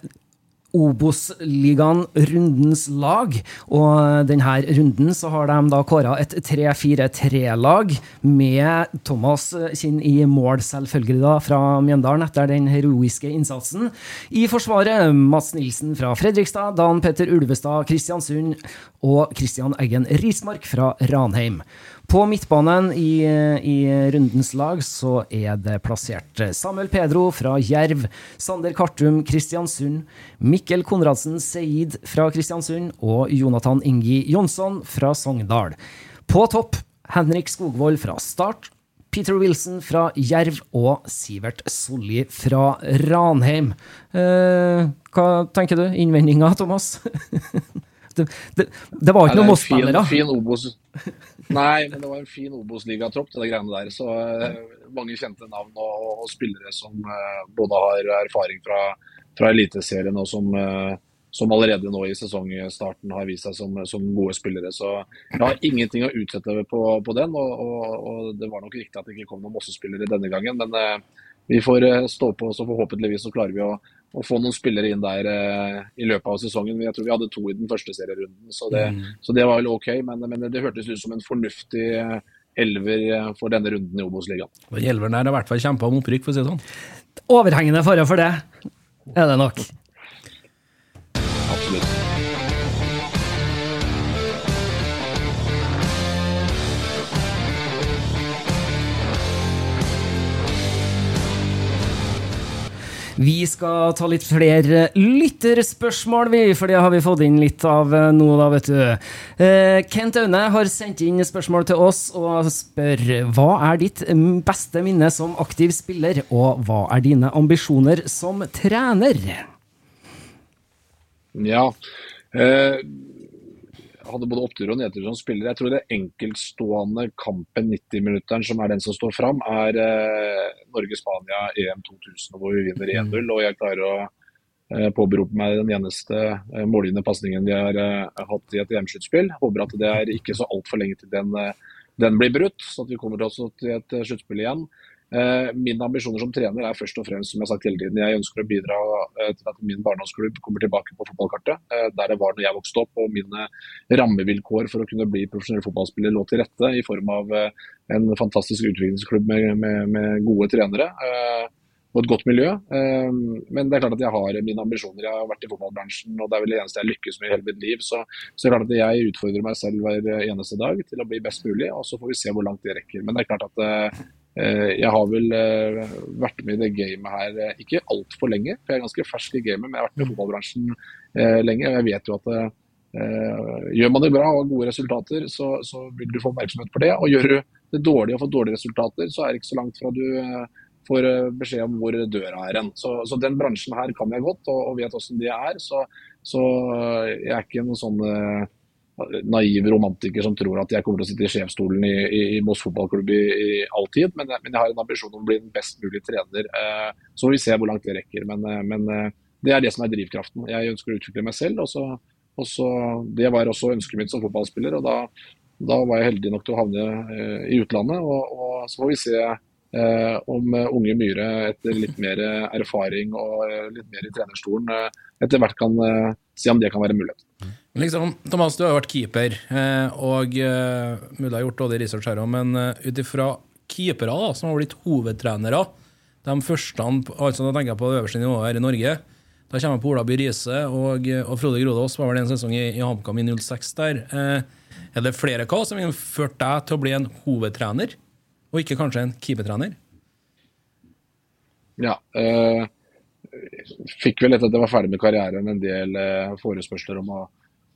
Obos-ligaen rundens lag. Og denne runden så har de da kåra et 3-4-3-lag med Thomas Kinn i mål, selvfølgelig, da, fra Mjøndalen etter den heroiske innsatsen. I forsvaret Mats Nilsen fra Fredrikstad, Dan Petter Ulvestad Kristiansund og Kristian Eggen Rismark fra Ranheim. På midtbanen i, i, rundens lag så er det plassert Samuel Pedro fra Jerv, Sander Kartum Kristiansund, Mikkel Konradsen Seid fra Kristiansund og Jonathan Ingi Jonsson fra Sogndal. På topp Henrik Skogvold fra Start, Peter Wilson fra Jerv og Sivert Solli fra Ranheim. Eh, hva tenker du? Innvendinger, Thomas? det, det, det, var ikke noen Moss-spillere. Nei, men det var en fin Obos-ligatropp, det greiene der. Så uh, mange kjente navn og, og, spillere som uh, både har erfaring fra, fra Eliteserien og som, uh, som, allerede nå i sesongstarten har vist seg som, som, gode spillere. Så jeg har ingenting å utsette på, på den. Og, og, og, det var nok riktig at det ikke kom noen Mosse-spillere denne gangen. Men vi får stå på, så forhåpentligvis så klarer vi å å få noen spillere inn der eh, i løpet av sesongen. Jeg tror vi hadde to i den første serierunden, så det, mm. så det var vel OK. Men, men, det hørtes ut som en fornuftig eh, elver eh, for denne runden i Obos-ligaen. Elveren der har i hvert fall kjempa om opprykk, for å si det sånn. Overhengende fare for det er det nok. Vi skal ta litt flere lytterspørsmål, vi, for det har vi fått inn litt av eh, nå, da, vet du. Eh, Kent Aune har sendt inn spørsmål til oss og spør hva er ditt beste minne som aktiv spiller, og hva er dine ambisjoner som trener? Ja. Eh, hadde både opptur og nedtur som spiller. Jeg tror det enkeltstående kampen 90-minutteren som er den som står fram, er eh, Norge-Spania EM 2000, hvor vi vinner 1-0. Mm. Og jeg klarer å eh, påberope meg den eneste eh, målgivende pasningen vi har eh, hatt i et EM-sluttspill. Håper at det er ikke så altfor lenge til den, eh, den blir brutt, så at vi kommer til, til et eh, sluttspill igjen. Eh, mine ambisjoner som trener er først og fremst som jeg har sagt hele tiden, jeg ønsker å bidra eh, til at min barndomsklubb kommer tilbake på fotballkartet. Eh, der det var når jeg vokste opp og mine rammevilkår for å kunne bli profesjonell fotballspiller lå til rette i form av en fantastisk utviklingsklubb med, med, med gode trenere og et godt miljø. Men det er klart at jeg har mine ambisjoner. Jeg har vært i fotballbransjen og det er vel det eneste jeg lykkes med i hele mitt liv. Så, så det er klart at jeg utfordrer meg selv hver eneste dag til å bli best mulig, og så får vi se hvor langt det rekker. Men det er klart at jeg har vel eh, vært med i det gamet her eh, ikke altfor lenge, for jeg er ganske fersk i gamet, men jeg har vært med i fotballbransjen lenge. og Jeg vet jo at gjør man det bra og har gode resultater, så, så, vil du få oppmerksomhet for det. Og gjør du det dårlig og får dårlige resultater, så er det ikke så langt fra du får beskjed om hvor døra er hen. Så, så, den bransjen her kan jeg godt og, og vet åssen det er. Så, så, jeg er ikke noen sånn naiv romantiker som tror at jeg kommer til å sitte i sjefsstolen i, i, i Moss fotballklubb i, i all tid, men, men, jeg har en ambisjon om å bli den best mulige trener. Eh, så får vi se hvor langt det rekker. Men, eh, men, eh, det er det som er drivkraften. Jeg ønsker å utvikle meg selv. og så, og så Det var også ønsket mitt som fotballspiller. og da Da var jeg heldig nok til å havne i utlandet. Og, og så får vi se eh, om unge Myhre etter litt mer erfaring og litt mer i trenerstolen etter hvert kan se om det kan være mulighet. Liksom, Thomas, du har jo vært keeper, eh, og eh, mulig har gjort dårlig research her òg, men eh, ut ifra keepere da, som har blitt hovedtrenere, de første, altså da tenker jeg på det øverste nivået her i Norge, da kommer jeg på Ola By Riise og, og Frode Grodås var vel en sesong i, i HamKam i 06 der. Er det flere hva som har ført deg til å bli en hovedtrener, og ikke kanskje en keepertrener? Ja. Øh, fikk vel etter at jeg var ferdig med karrieren en del forespørsler om å,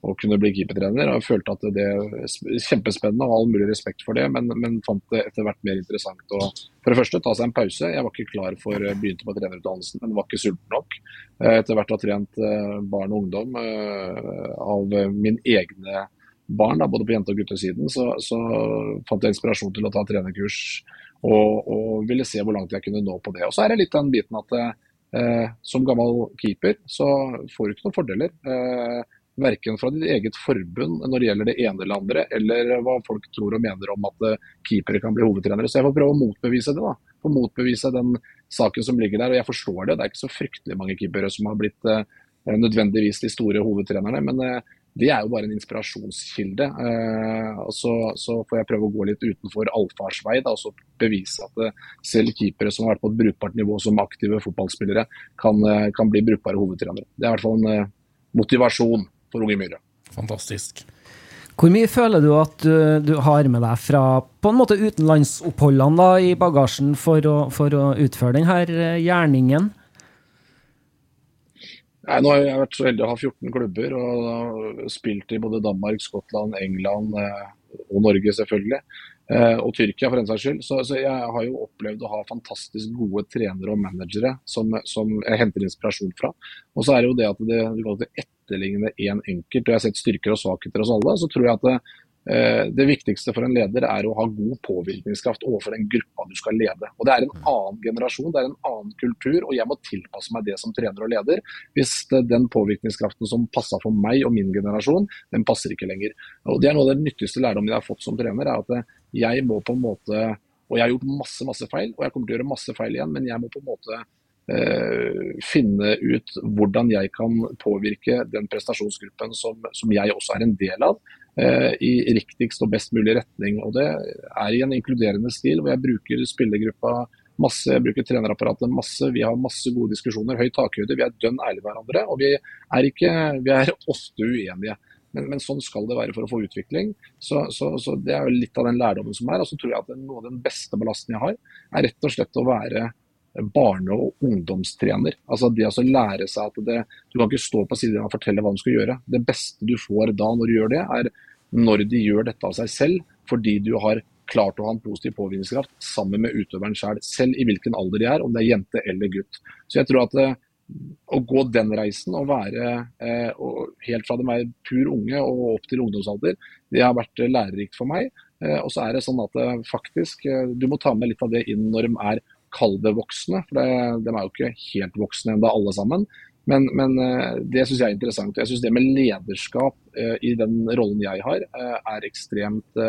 å kunne bli keepertrener. Jeg følte at det er kjempespennende og all mulig respekt for det, men, men fant det etter hvert mer interessant å for det første ta seg en pause. Jeg var ikke klar for å begynte på trenerutdannelsen, men var ikke sulten nok. Eh, etter hvert å ha trent eh, barn og ungdom eh, av eh, min egne barn, da, både på jente- og guttesiden, så, så fant jeg inspirasjon til å ta trenerkurs og, og ville se hvor langt jeg kunne nå på det. Og så er det litt den biten at eh, som gammel keeper så får du ikke noen fordeler. Eh, Verken fra ditt eget forbund når det gjelder det ene eller andre, eller hva folk tror og mener om at eh, keepere kan bli hovedtrenere. Så jeg får prøve å motbevise det. da. Få motbevise den saken som ligger der. Og jeg forstår det. Det er ikke så fryktelig mange keepere som har blitt eh, nødvendigvis de store hovedtrenerne. men eh, det er jo bare en inspirasjonskilde. Eh, og så, så, får jeg prøve å gå litt utenfor allfarsvei da, og så bevise at eh, selv keepere som har vært på et brukbart nivå som aktive fotballspillere, kan, eh, kan bli brukbare hovedtrenere. Det er i hvert fall en motivasjon Unge Myhre. Fantastisk. Hvor mye føler du at du, du har med deg fra på en måte utenlandsoppholdene da, i bagasjen for å, for å utføre denne eh, gjerningen? Nei, nå har jeg vært så heldig å ha 14 klubber og spilt i både Danmark, Skottland, England eh, og Norge selvfølgelig. Eh, og Tyrkia for den saks skyld. Så, så, jeg har jo opplevd å ha fantastisk gode trenere og managere som, som jeg henter inspirasjon fra. Og så er det jo det at det, alltid etterligne én en enkelt, og jeg har sett styrker og svakheter hos alle. Så tror jeg at det, eh, det viktigste for en leder er å ha god påvirkningskraft overfor den gruppa du skal lede. Og Det er en annen generasjon, det er en annen kultur, og jeg må tilpasse meg det som trener og leder. Hvis det, den påvirkningskraften som passa for meg og min generasjon, den passer ikke lenger. Og Det er noe av det nyttigste lærdommen jeg har fått som trener, er at jeg må på en måte Og jeg har gjort masse, masse feil, og jeg kommer til å gjøre masse feil igjen, men jeg må på en måte eh, finne ut hvordan jeg kan påvirke den prestasjonsgruppen som, som jeg også er en del av, eh, i riktigst og best mulig retning. Og Det er i en inkluderende stil, hvor jeg bruker spillergruppa masse, jeg bruker trenerapparatet masse. Vi har masse gode diskusjoner, høy takhøyde, vi er dønn ærlige med hverandre. Og vi er, ikke, vi er ofte uenige. Men, men, sånn skal det være for å få utvikling. Så, så, så Det er jo litt av den lærdommen som er. Og så tror jeg at Noe av den beste ballasten jeg har, er rett og slett å være barne- og ungdomstrener. Altså det å lære seg at det, Du kan ikke stå på siden og fortelle hva de skal gjøre. Det beste du får da når du gjør det, er når de gjør dette av seg selv, fordi du har klart å ha en positiv påvirkningskraft sammen med utøveren selv, selv i hvilken alder de er, om det er jente eller gutt. Så jeg tror at å gå den reisen og være eh, og helt fra de er pur unge og opp til ungdomsalder, det har vært lærerikt for meg. Eh, og så er det sånn at eh, faktisk du må ta med litt av det inn når de er kalde voksne. For det, de er jo ikke helt voksne ennå alle sammen. Men, men det syns jeg er interessant. Jeg syns det med lederskap i den rollen jeg har, er ekstremt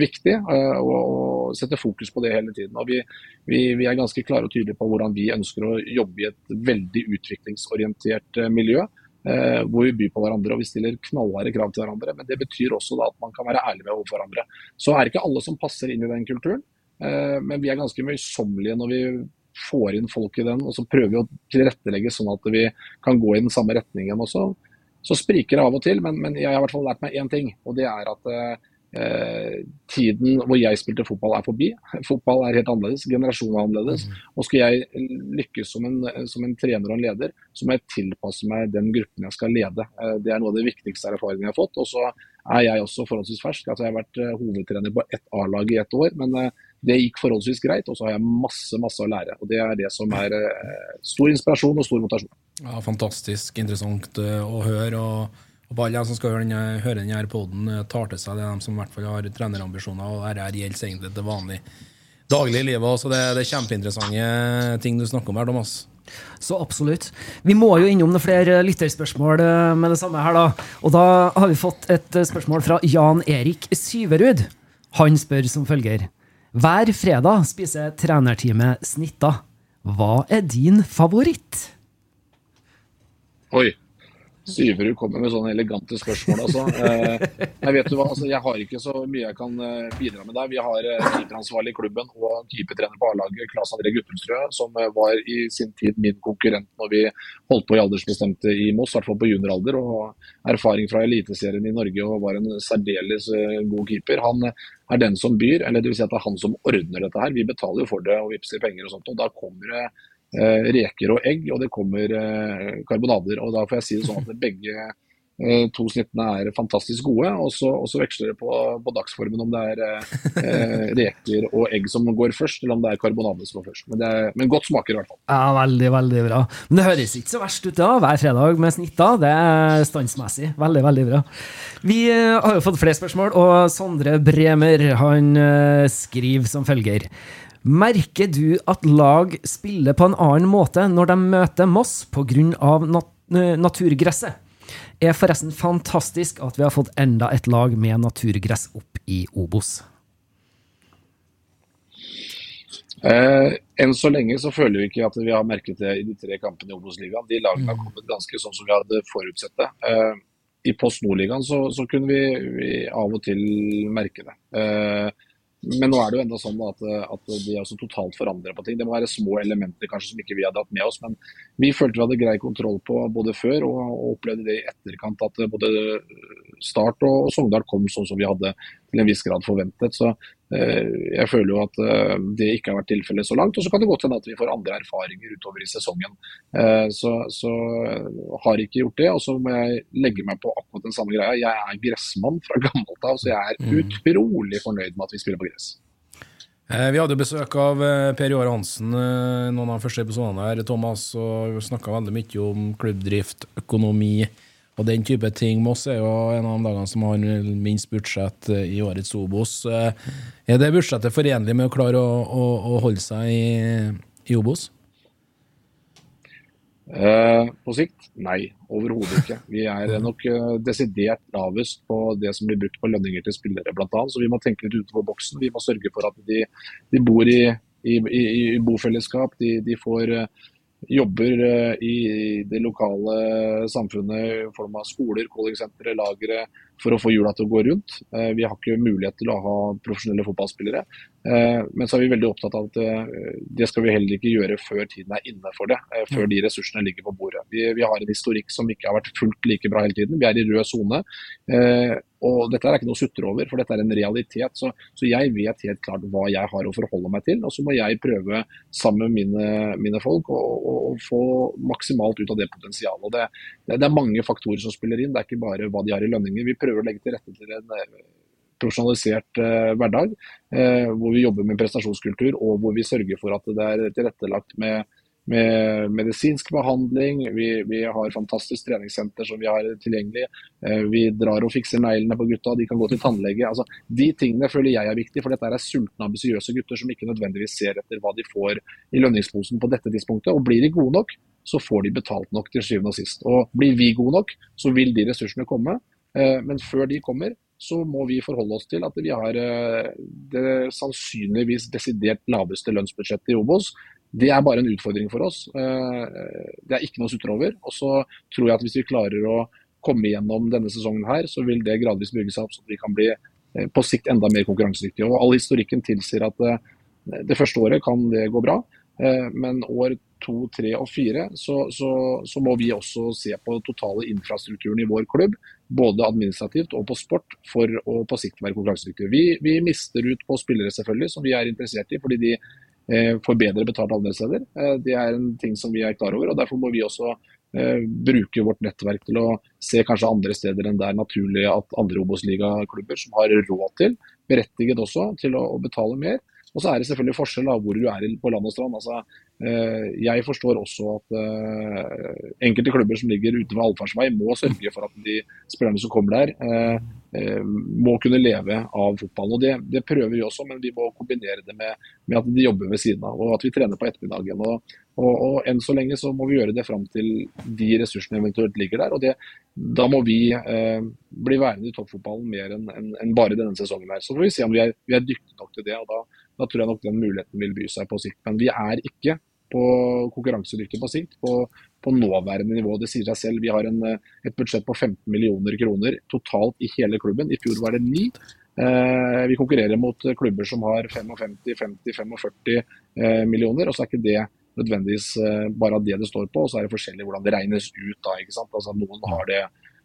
viktig. å sette fokus på det hele tiden. Og vi, vi, vi, er ganske klare og tydelige på hvordan vi ønsker å jobbe i et veldig utviklingsorientert miljø. hvor vi byr på hverandre og vi stiller knallharde krav til hverandre. Men det betyr også da, at man kan være ærlig med overfor hverandre. Så er det ikke alle som passer inn i den kulturen. Men vi er ganske møysommelige når vi får inn folk i den. Og så prøver vi å tilrettelegge sånn at vi kan gå i den samme retningen også. Så spriker det av og til, men, men jeg har i hvert fall lært meg én ting. Og det er at Eh, tiden hvor jeg spilte fotball er forbi. Fotball er helt annerledes, generasjonen er annerledes. Mm. Og skal jeg lykkes som en, som en, trener og en leder, så må jeg tilpasse meg den gruppen jeg skal lede. Eh, det er noe av det viktigste erfaringene jeg har fått. Og så er jeg også forholdsvis fersk. Altså, jeg har vært eh, hovedtrener på ett A-lag i ett år, men eh, det gikk forholdsvis greit. Og så har jeg masse, masse å lære. Og det er det som er eh, stor inspirasjon og stor motivasjon. Ja, fantastisk interessant å høre. og og alle de som skal høre denne, høre denne poden, eh, tar til seg det er de som i hvert fall har trenerambisjoner. Og dette gjelder egentlig det vanlige daglige livet. Så det, det, er kjempeinteressante ting du snakker om her, Thomas. Så absolutt. Vi må jo innom noen flere lytterspørsmål eh, med det samme her, da. Og da har vi fått et eh, spørsmål fra Jan Erik Syverud. Han spør som følger. Hver fredag spiser trenerteamet snitter. Hva er din favoritt? Oi. Syverud kommer med sånne elegante spørsmål. Altså. Eh, jeg vet du hva, altså, jeg har ikke så mye jeg kan eh, bidra med der. Vi har eh, keeperansvarlig i klubben og keepertrener på A-laget, Klas André Guttenstrø, som eh, var i sin tid min konkurrent når vi holdt på i aldersbestemte i Moss, i hvert fall på junioralder. Og erfaring fra Eliteserien i Norge og var en særdeles eh, god keeper. Han er den som byr, eller vil si at det er han som ordner dette her. Vi betaler jo for det og vippser penger og sånt. og da kommer det eh, reker og egg, og det kommer eh, karbonader. og Da får jeg si det sånn at begge eh, to snittene er fantastisk gode, og så, og så veksler det på, på dagsformen om det er eh, reker og egg som går først, eller om det er karbonade som går først. Men, det er, men godt smaker i hvert fall. Ja, veldig, veldig bra. Men det høres ikke så verst ut, da. Hver fredag med snitta. Det er standsmessig. Veldig, veldig bra. Vi eh, har jo fått flere spørsmål, og Sondre Bremer han eh, skriver som følger. Merker du at lag spiller på en annen måte når de møter Moss pga. Nat naturgresset? Er forresten fantastisk at vi har fått enda et lag med naturgress opp i Obos. Eh, enn så lenge så føler vi ikke at vi har merket det i de tre kampene i Obos-ligaen. De lagene har kommet ganske sånn som vi hadde forutsett det. Eh, I Post Nord-ligaen så, så kunne vi, vi av og til merke det. Eh, men nå er det jo enda sånn at, at de også totalt forandrer på ting. Det må være små elementer kanskje som ikke vi hadde hatt med oss. Men vi følte vi hadde grei kontroll på både før og, og opplevde det i etterkant at både Start og Sogndal kom sånn som vi hadde til en viss grad forventet. Så eh, jeg føler jo at eh, det ikke har vært tilfellet så langt. Og så kan det godt hende at vi får andre erfaringer utover i sesongen. Eh, så, så har ikke gjort det. Og så må jeg legge meg på akkurat den samme greia. Jeg er gressmann fra gammelt av, så jeg er utrolig fornøyd med at vi spiller på gress. Vi hadde besøk av Per Joar Hansen noen av de første episodene her, Thomas, og snakka veldig mye om klubbdrift, økonomi og den type ting. Moss er jo en av de dagene som har minst budsjett eh, i årets Obos. Eh, Er det budsjettet forenlig med å klare å, å, å holde seg i, i Obos? Eh, på sikt? Nei, overhodet ikke. Vi er nok eh, desidert lavest på det som blir brukt på lønninger til spillere, bl.a. Så vi må tenke litt utenfor boksen. Vi må sørge for at de, de bor i, i, i, i bofellesskap. De, de får eh, jobber eh, i det lokale samfunnet i form av skoler, kollingsentre, lagre, for å få hjula til å gå rundt. Eh, Vi har ikke mulighet til å ha profesjonelle fotballspillere. Eh, Men så er vi veldig opptatt av at eh, det skal vi heller ikke gjøre før tiden er inne for det. Før de ressursene ligger på bordet. Vi, vi har en historikk som ikke har vært fullt like bra hele tiden. Vi er i rød sone. Og dette er ikke noe å sutre over, for dette er en realitet. Så, så jeg vet helt klart hva jeg har å forholde meg til. Og så må jeg prøve sammen med mine, mine folk å, å, å få maksimalt ut av det potensialet. Og det, det, det er mange faktorer som spiller inn. Det er ikke bare hva de har i lønninger. Vi prøver å legge til rette til en eh, profesjonalisert eh, hverdag, eh, hvor vi jobber med prestasjonskultur og hvor vi sørger for at det er tilrettelagt med, med medisinsk behandling. Vi, vi har fantastisk treningssenter som vi har tilgjengelig. Vi drar og fikser neglene på gutta, de kan gå til tannlege. Altså, de tingene føler jeg er viktig, for dette er sultne, ambisiøse gutter som ikke nødvendigvis ser etter hva de får i lønningsposen på dette tidspunktet. Og blir de gode nok, så får de betalt nok til syvende og sist. Og blir vi gode nok, så vil de ressursene komme. Eh, Men før de kommer, så må vi forholde oss til at vi har eh, det sannsynligvis desidert laveste lønnsbudsjettet i Obos. Det er bare en utfordring for oss. Eh, Det er ikke noe å sutre over. Og så tror jeg at hvis vi klarer å komme gjennom denne sesongen her, så vil det gradvis bygge seg opp, så vi kan bli på sikt enda mer konkurransedyktige. Og All historikken tilsier at det første året kan det gå bra, men år to, tre og fire så, så, så må vi også se på totale infrastrukturen i vår klubb, både administrativt og på sport, for å på sikt være konkurransedyktige. Vi, vi mister ut på spillere selvfølgelig, som vi er interessert i, fordi de eh, får bedre betalt andre steder. Eh, det er en ting som vi er klar over, og derfor må vi også eh, bruke vårt nettverk til å se kanskje andre steder enn det er naturlig at andre Obos-ligaklubber som har råd til, berettiget også, til å, å betale mer. Og så er det selvfølgelig forskjell av hvor du er på land og strand. Altså, eh, jeg forstår også at eh, enkelte klubber som ligger ute ved allfartsvei, må sørge for at de spillerne som kommer der, eh, må kunne leve av fotballen. Og det, det prøver vi også, men vi må kombinere det med, med at de jobber ved siden av, og at vi trener på ettermiddagen. Og Og, og enn så lenge så må vi gjøre det fram til de ressursene eventuelt ligger der. og det, Da må vi eh, bli værende i toppfotballen mer enn en, en bare denne sesongen. her. Så får vi se om vi er, vi er dyktige nok til det. og da, da, tror jeg nok den muligheten vil by seg på sikt. Men vi er ikke på konkurransedyktig på sikt på, på, nåværende nivå. Det sier seg selv. Vi har en, et budsjett på 15 millioner kroner totalt i hele klubben. I fjor var det 9. Eh, vi konkurrerer mot klubber som har 55, 50, 45 eh, millioner. og så er ikke det nødvendigvis eh, bare det det står på, og så er det forskjellig hvordan det regnes ut. da, ikke sant? Altså Noen har det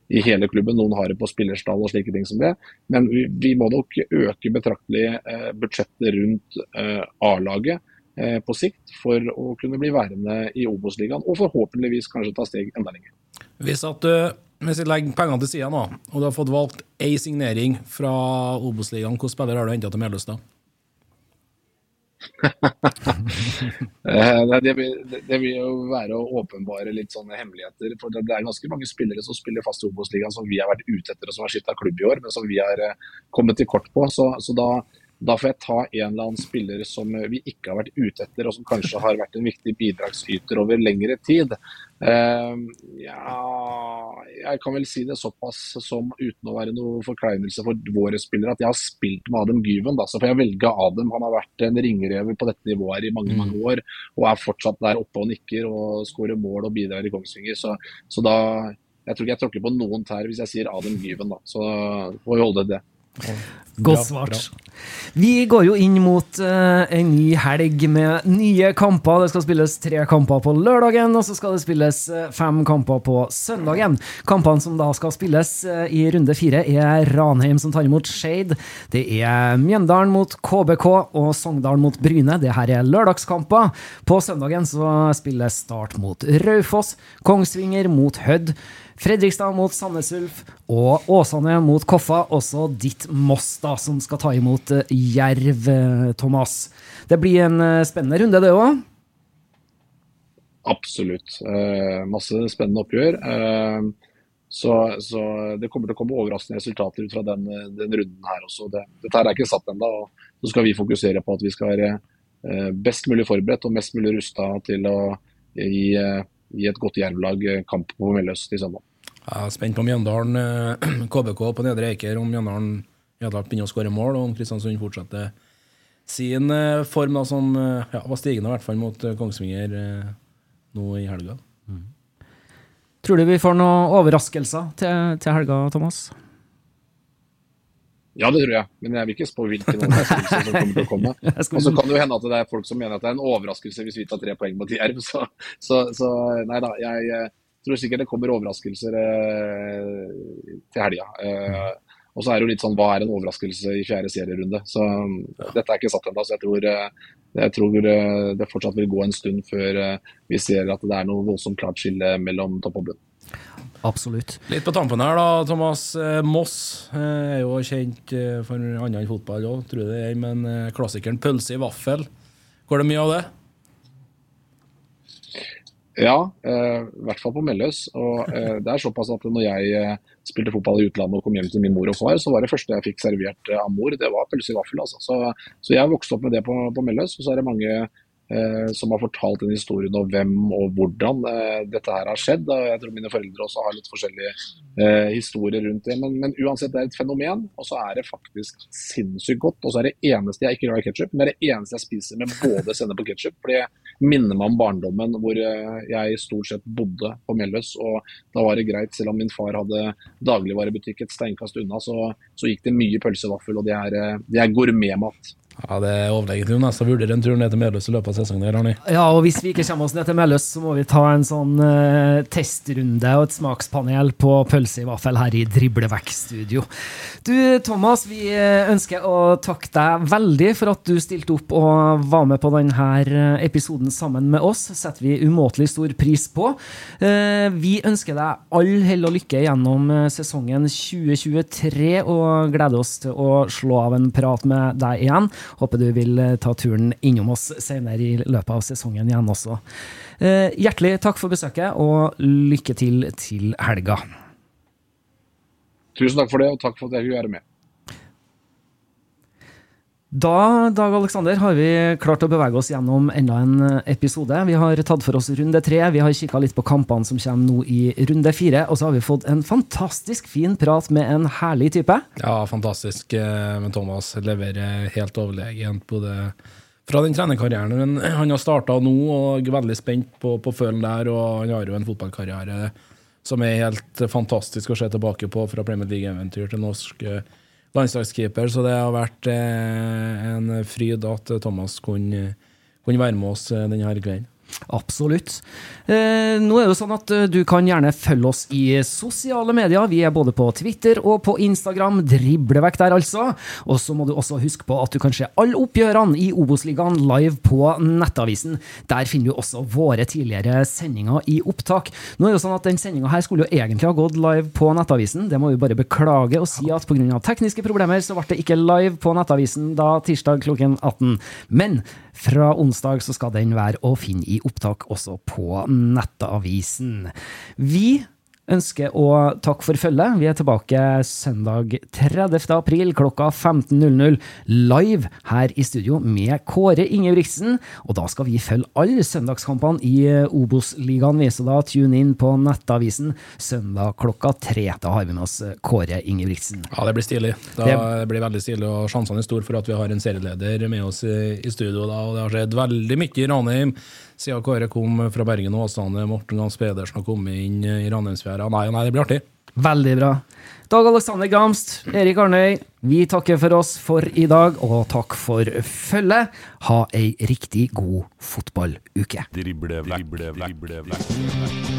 i hele klubben, noen har det på spillerstall og slike ting som det. Men vi, vi må nok øke betraktelig eh, budsjettet rundt eh, A-laget eh, på sikt for å kunne bli værende i Obos-ligaen, og forhåpentligvis kanskje ta steg enda lenger. Hvis at du hvis jeg legger pengene til sida nå, og du har fått valgt én signering fra Obos-ligaen, hvilken spiller har du henta til Meløs da? Eh, det, vil, det, vil, jo være å åpenbare litt sånne hemmeligheter. for Det er ganske mange spillere som spiller fast i Obos-ligaen som vi har vært ute etter og som har skifta klubb i år, men som vi har eh, kommet til kort på. Så, så da, da, får jeg ta en eller annen spiller som vi ikke har vært ute etter, og som kanskje har vært en viktig bidragsyter over lengre tid. Uh, ja, jeg kan vel si det såpass som uten å være noe forkleinelse for våre spillere, at jeg har spilt med Adam Gyven. Da, så får jeg velge Adam. Han har vært en ringrever på dette nivået i mange mange mm. år, og er fortsatt der oppe og nikker og skårer mål og bidrar i Kongsvinger. Så, så da Jeg tror ikke jeg tråkker på noen tær hvis jeg sier Adam Gyven, da. Så får vi holde det. Godt svart. Vi går jo inn mot uh, en ny helg med nye kamper. Det skal spilles tre kamper på lørdagen, og så skal det spilles uh, fem kamper på søndagen. Kampene som da skal spilles uh, i runde fire, er Ranheim som tar imot Shade. Det er Mjøndalen mot KBK og Sogndalen mot Bryne. Det her er lørdagskamper. På søndagen så spilles Start mot Raufoss, Kongsvinger mot Hødd. Fredrikstad mot Sandnes Ulf og Åsane mot Koffa. Også ditt Moss, da, som skal ta imot eh, Jerv, eh, Thomas. Det blir en eh, spennende runde, det òg? Absolutt. Eh, masse spennende oppgjør. Eh, så, så, det kommer til å komme overraskende resultater ut fra den, den runden her også. Det, dette er ikke satt ennå. Så skal vi fokusere på at vi skal være best mulig forberedt og mest mulig rusta til å gi, gi et godt jervlag kamp på Melløs i søndag. Jeg er spent på Mjøndalen. KBK eh, på Nedre Eiker, om Mjøndalen begynner å skåre mål, og om Kristiansund fortsetter sin eh, form, da, som eh, ja, var stigende i hvert fall mot Kongsvinger nå i helga. Mm. Tror du vi får noen overraskelser til, til helga, Thomas? Ja, det tror jeg, men jeg vil ikke spå hvilken overraskelse som kommer til å komme. Og så kan det jo hende at det er folk som mener at det er en overraskelse hvis vi tar tre poeng mot Jerv. Så, så, så, nei da, jeg, tror sikkert det kommer overraskelser eh, til helga. Eh, og så er det jo litt sånn hva er en overraskelse i fjerde serierunde. Så ja. dette er ikke satt ennå. Så jeg tror, eh, jeg tror, det fortsatt vil gå en stund før vi ser at det er noe voldsomt klart skille mellom topp og bunn. Absolutt. Litt på tampen her, da, Thomas. Moss er jo kjent for annet enn fotball òg, tror jeg det er. Men klassikeren pølse i vaffel, går det mye av det? Ja, eh, i hvert fall på Melløs. Og eh, det er såpass at når jeg eh, spilte fotball i utlandet og kom hjem til min mor og far, så var det første jeg fikk servert av mor, det var pølse i vaffel. Altså. Så, så jeg vokste opp med det på, på Melløs. Og så er det mange Eh, som har fortalt den historien om hvem og hvordan eh, dette her har skjedd. Og Jeg tror mine foreldre også har litt forskjellige eh, historier rundt det. Men, men, uansett, det er et fenomen, og så er det faktisk sinnssykt godt. Og så er det eneste jeg ikke gjør i ketsjup, men det er det eneste jeg spiser med både sennep og ketsjup. For det minner meg om barndommen hvor jeg stort sett bodde på Melløs. Og da var det greit, selv om min far hadde dagligvarebutikk et steinkast unna, så, så gikk det mye pølsevaffel, og det er, det er gourmetmat. Ja, Det er overlegent. Jo nesten vurdere en tur ned til Meløs i løpet av sesongen. her, Arne. Ja, og Hvis vi ikke kommer oss ned til Meløs, så må vi ta en sånn uh, testrunde og et smakspanel på pølse i vaffel her i Driblevekk-studio. Du, Thomas, vi eh, ønsker å takke deg veldig for at du stilte opp og var med på denne eh, episoden sammen med oss. setter vi umåtelig stor pris på. Uh, vi ønsker deg all hell og lykke gjennom sesongen 2023, og gleder oss til å slå av en prat med deg igjen. Håper du vil eh, ta turen innom oss senere i løpet av sesongen igjen også. Eh, hjertelig takk for besøket, og lykke til til helga. Tusen takk for det, og takk for at jeg fikk være med. Da, Dag Alexander, har vi klart å bevege oss gjennom enda en episode. Vi har tatt for oss runde tre, vi har kikka litt på kampene som kommer nå i runde fire, og så har vi fått en fantastisk fin prat med en herlig type. Ja, fantastisk. eh, Men Thomas leverer helt overlegent både fra den trenerkarrieren han har starta nå, og er veldig spent på, på følen der. Og han har jo en fotballkarriere som er helt fantastisk å se tilbake på, fra Premier League-eventyr til norsk eh, landslagskeeper. Så det har vært eh, en fryd at Thomas kunne, kunne være med oss eh, denne kvelden. Absolutt. Eh, nå er det sånn at eh, du kan gjerne følge oss i sosiale medier. Vi er både på Twitter og på Instagram. Drible vekk der, altså. Og så må du også huske på at du kan se alle oppgjørene i Obos-ligaen live på Nettavisen. Der finner du også våre tidligere sendinger i opptak. Nå er det sånn at Den sendinga her skulle jo egentlig ha gått live på Nettavisen. Det må vi bare beklage og si at pga. tekniske problemer så ble det ikke live på Nettavisen da tirsdag klokken 18. Men fra onsdag så skal den være å finne i opptak også på Nettavisen. Vi ønsker å takke for følget. Vi er tilbake søndag 30. april klokka 15.00 live her i studio med Kåre Ingebrigtsen. Og da skal vi følge alle søndagskampene i Obos-ligaen, så da tune inn på Nettavisen søndag klokka tre. Da har vi med oss Kåre Ingebrigtsen. Ja, det blir stilig. Da, Det- blir veldig stilig, og Sjansene er store for at vi har en serieleder med oss i, i studio. Da, og Det har skjedd veldig mye i Ranheim siden Kåre kom fra Bergen og Åsane. Morten Gams Pedersen har kommet inn i Ranheimsfjæra. Nei, nei, det blir artig. Veldig bra. Dag Alexander Gamst, Erik Arnøy, vi takker for oss for i dag, og takk for følget. Ha ei riktig god fotballuke. Drible vekk, drible vekk, drible vekk.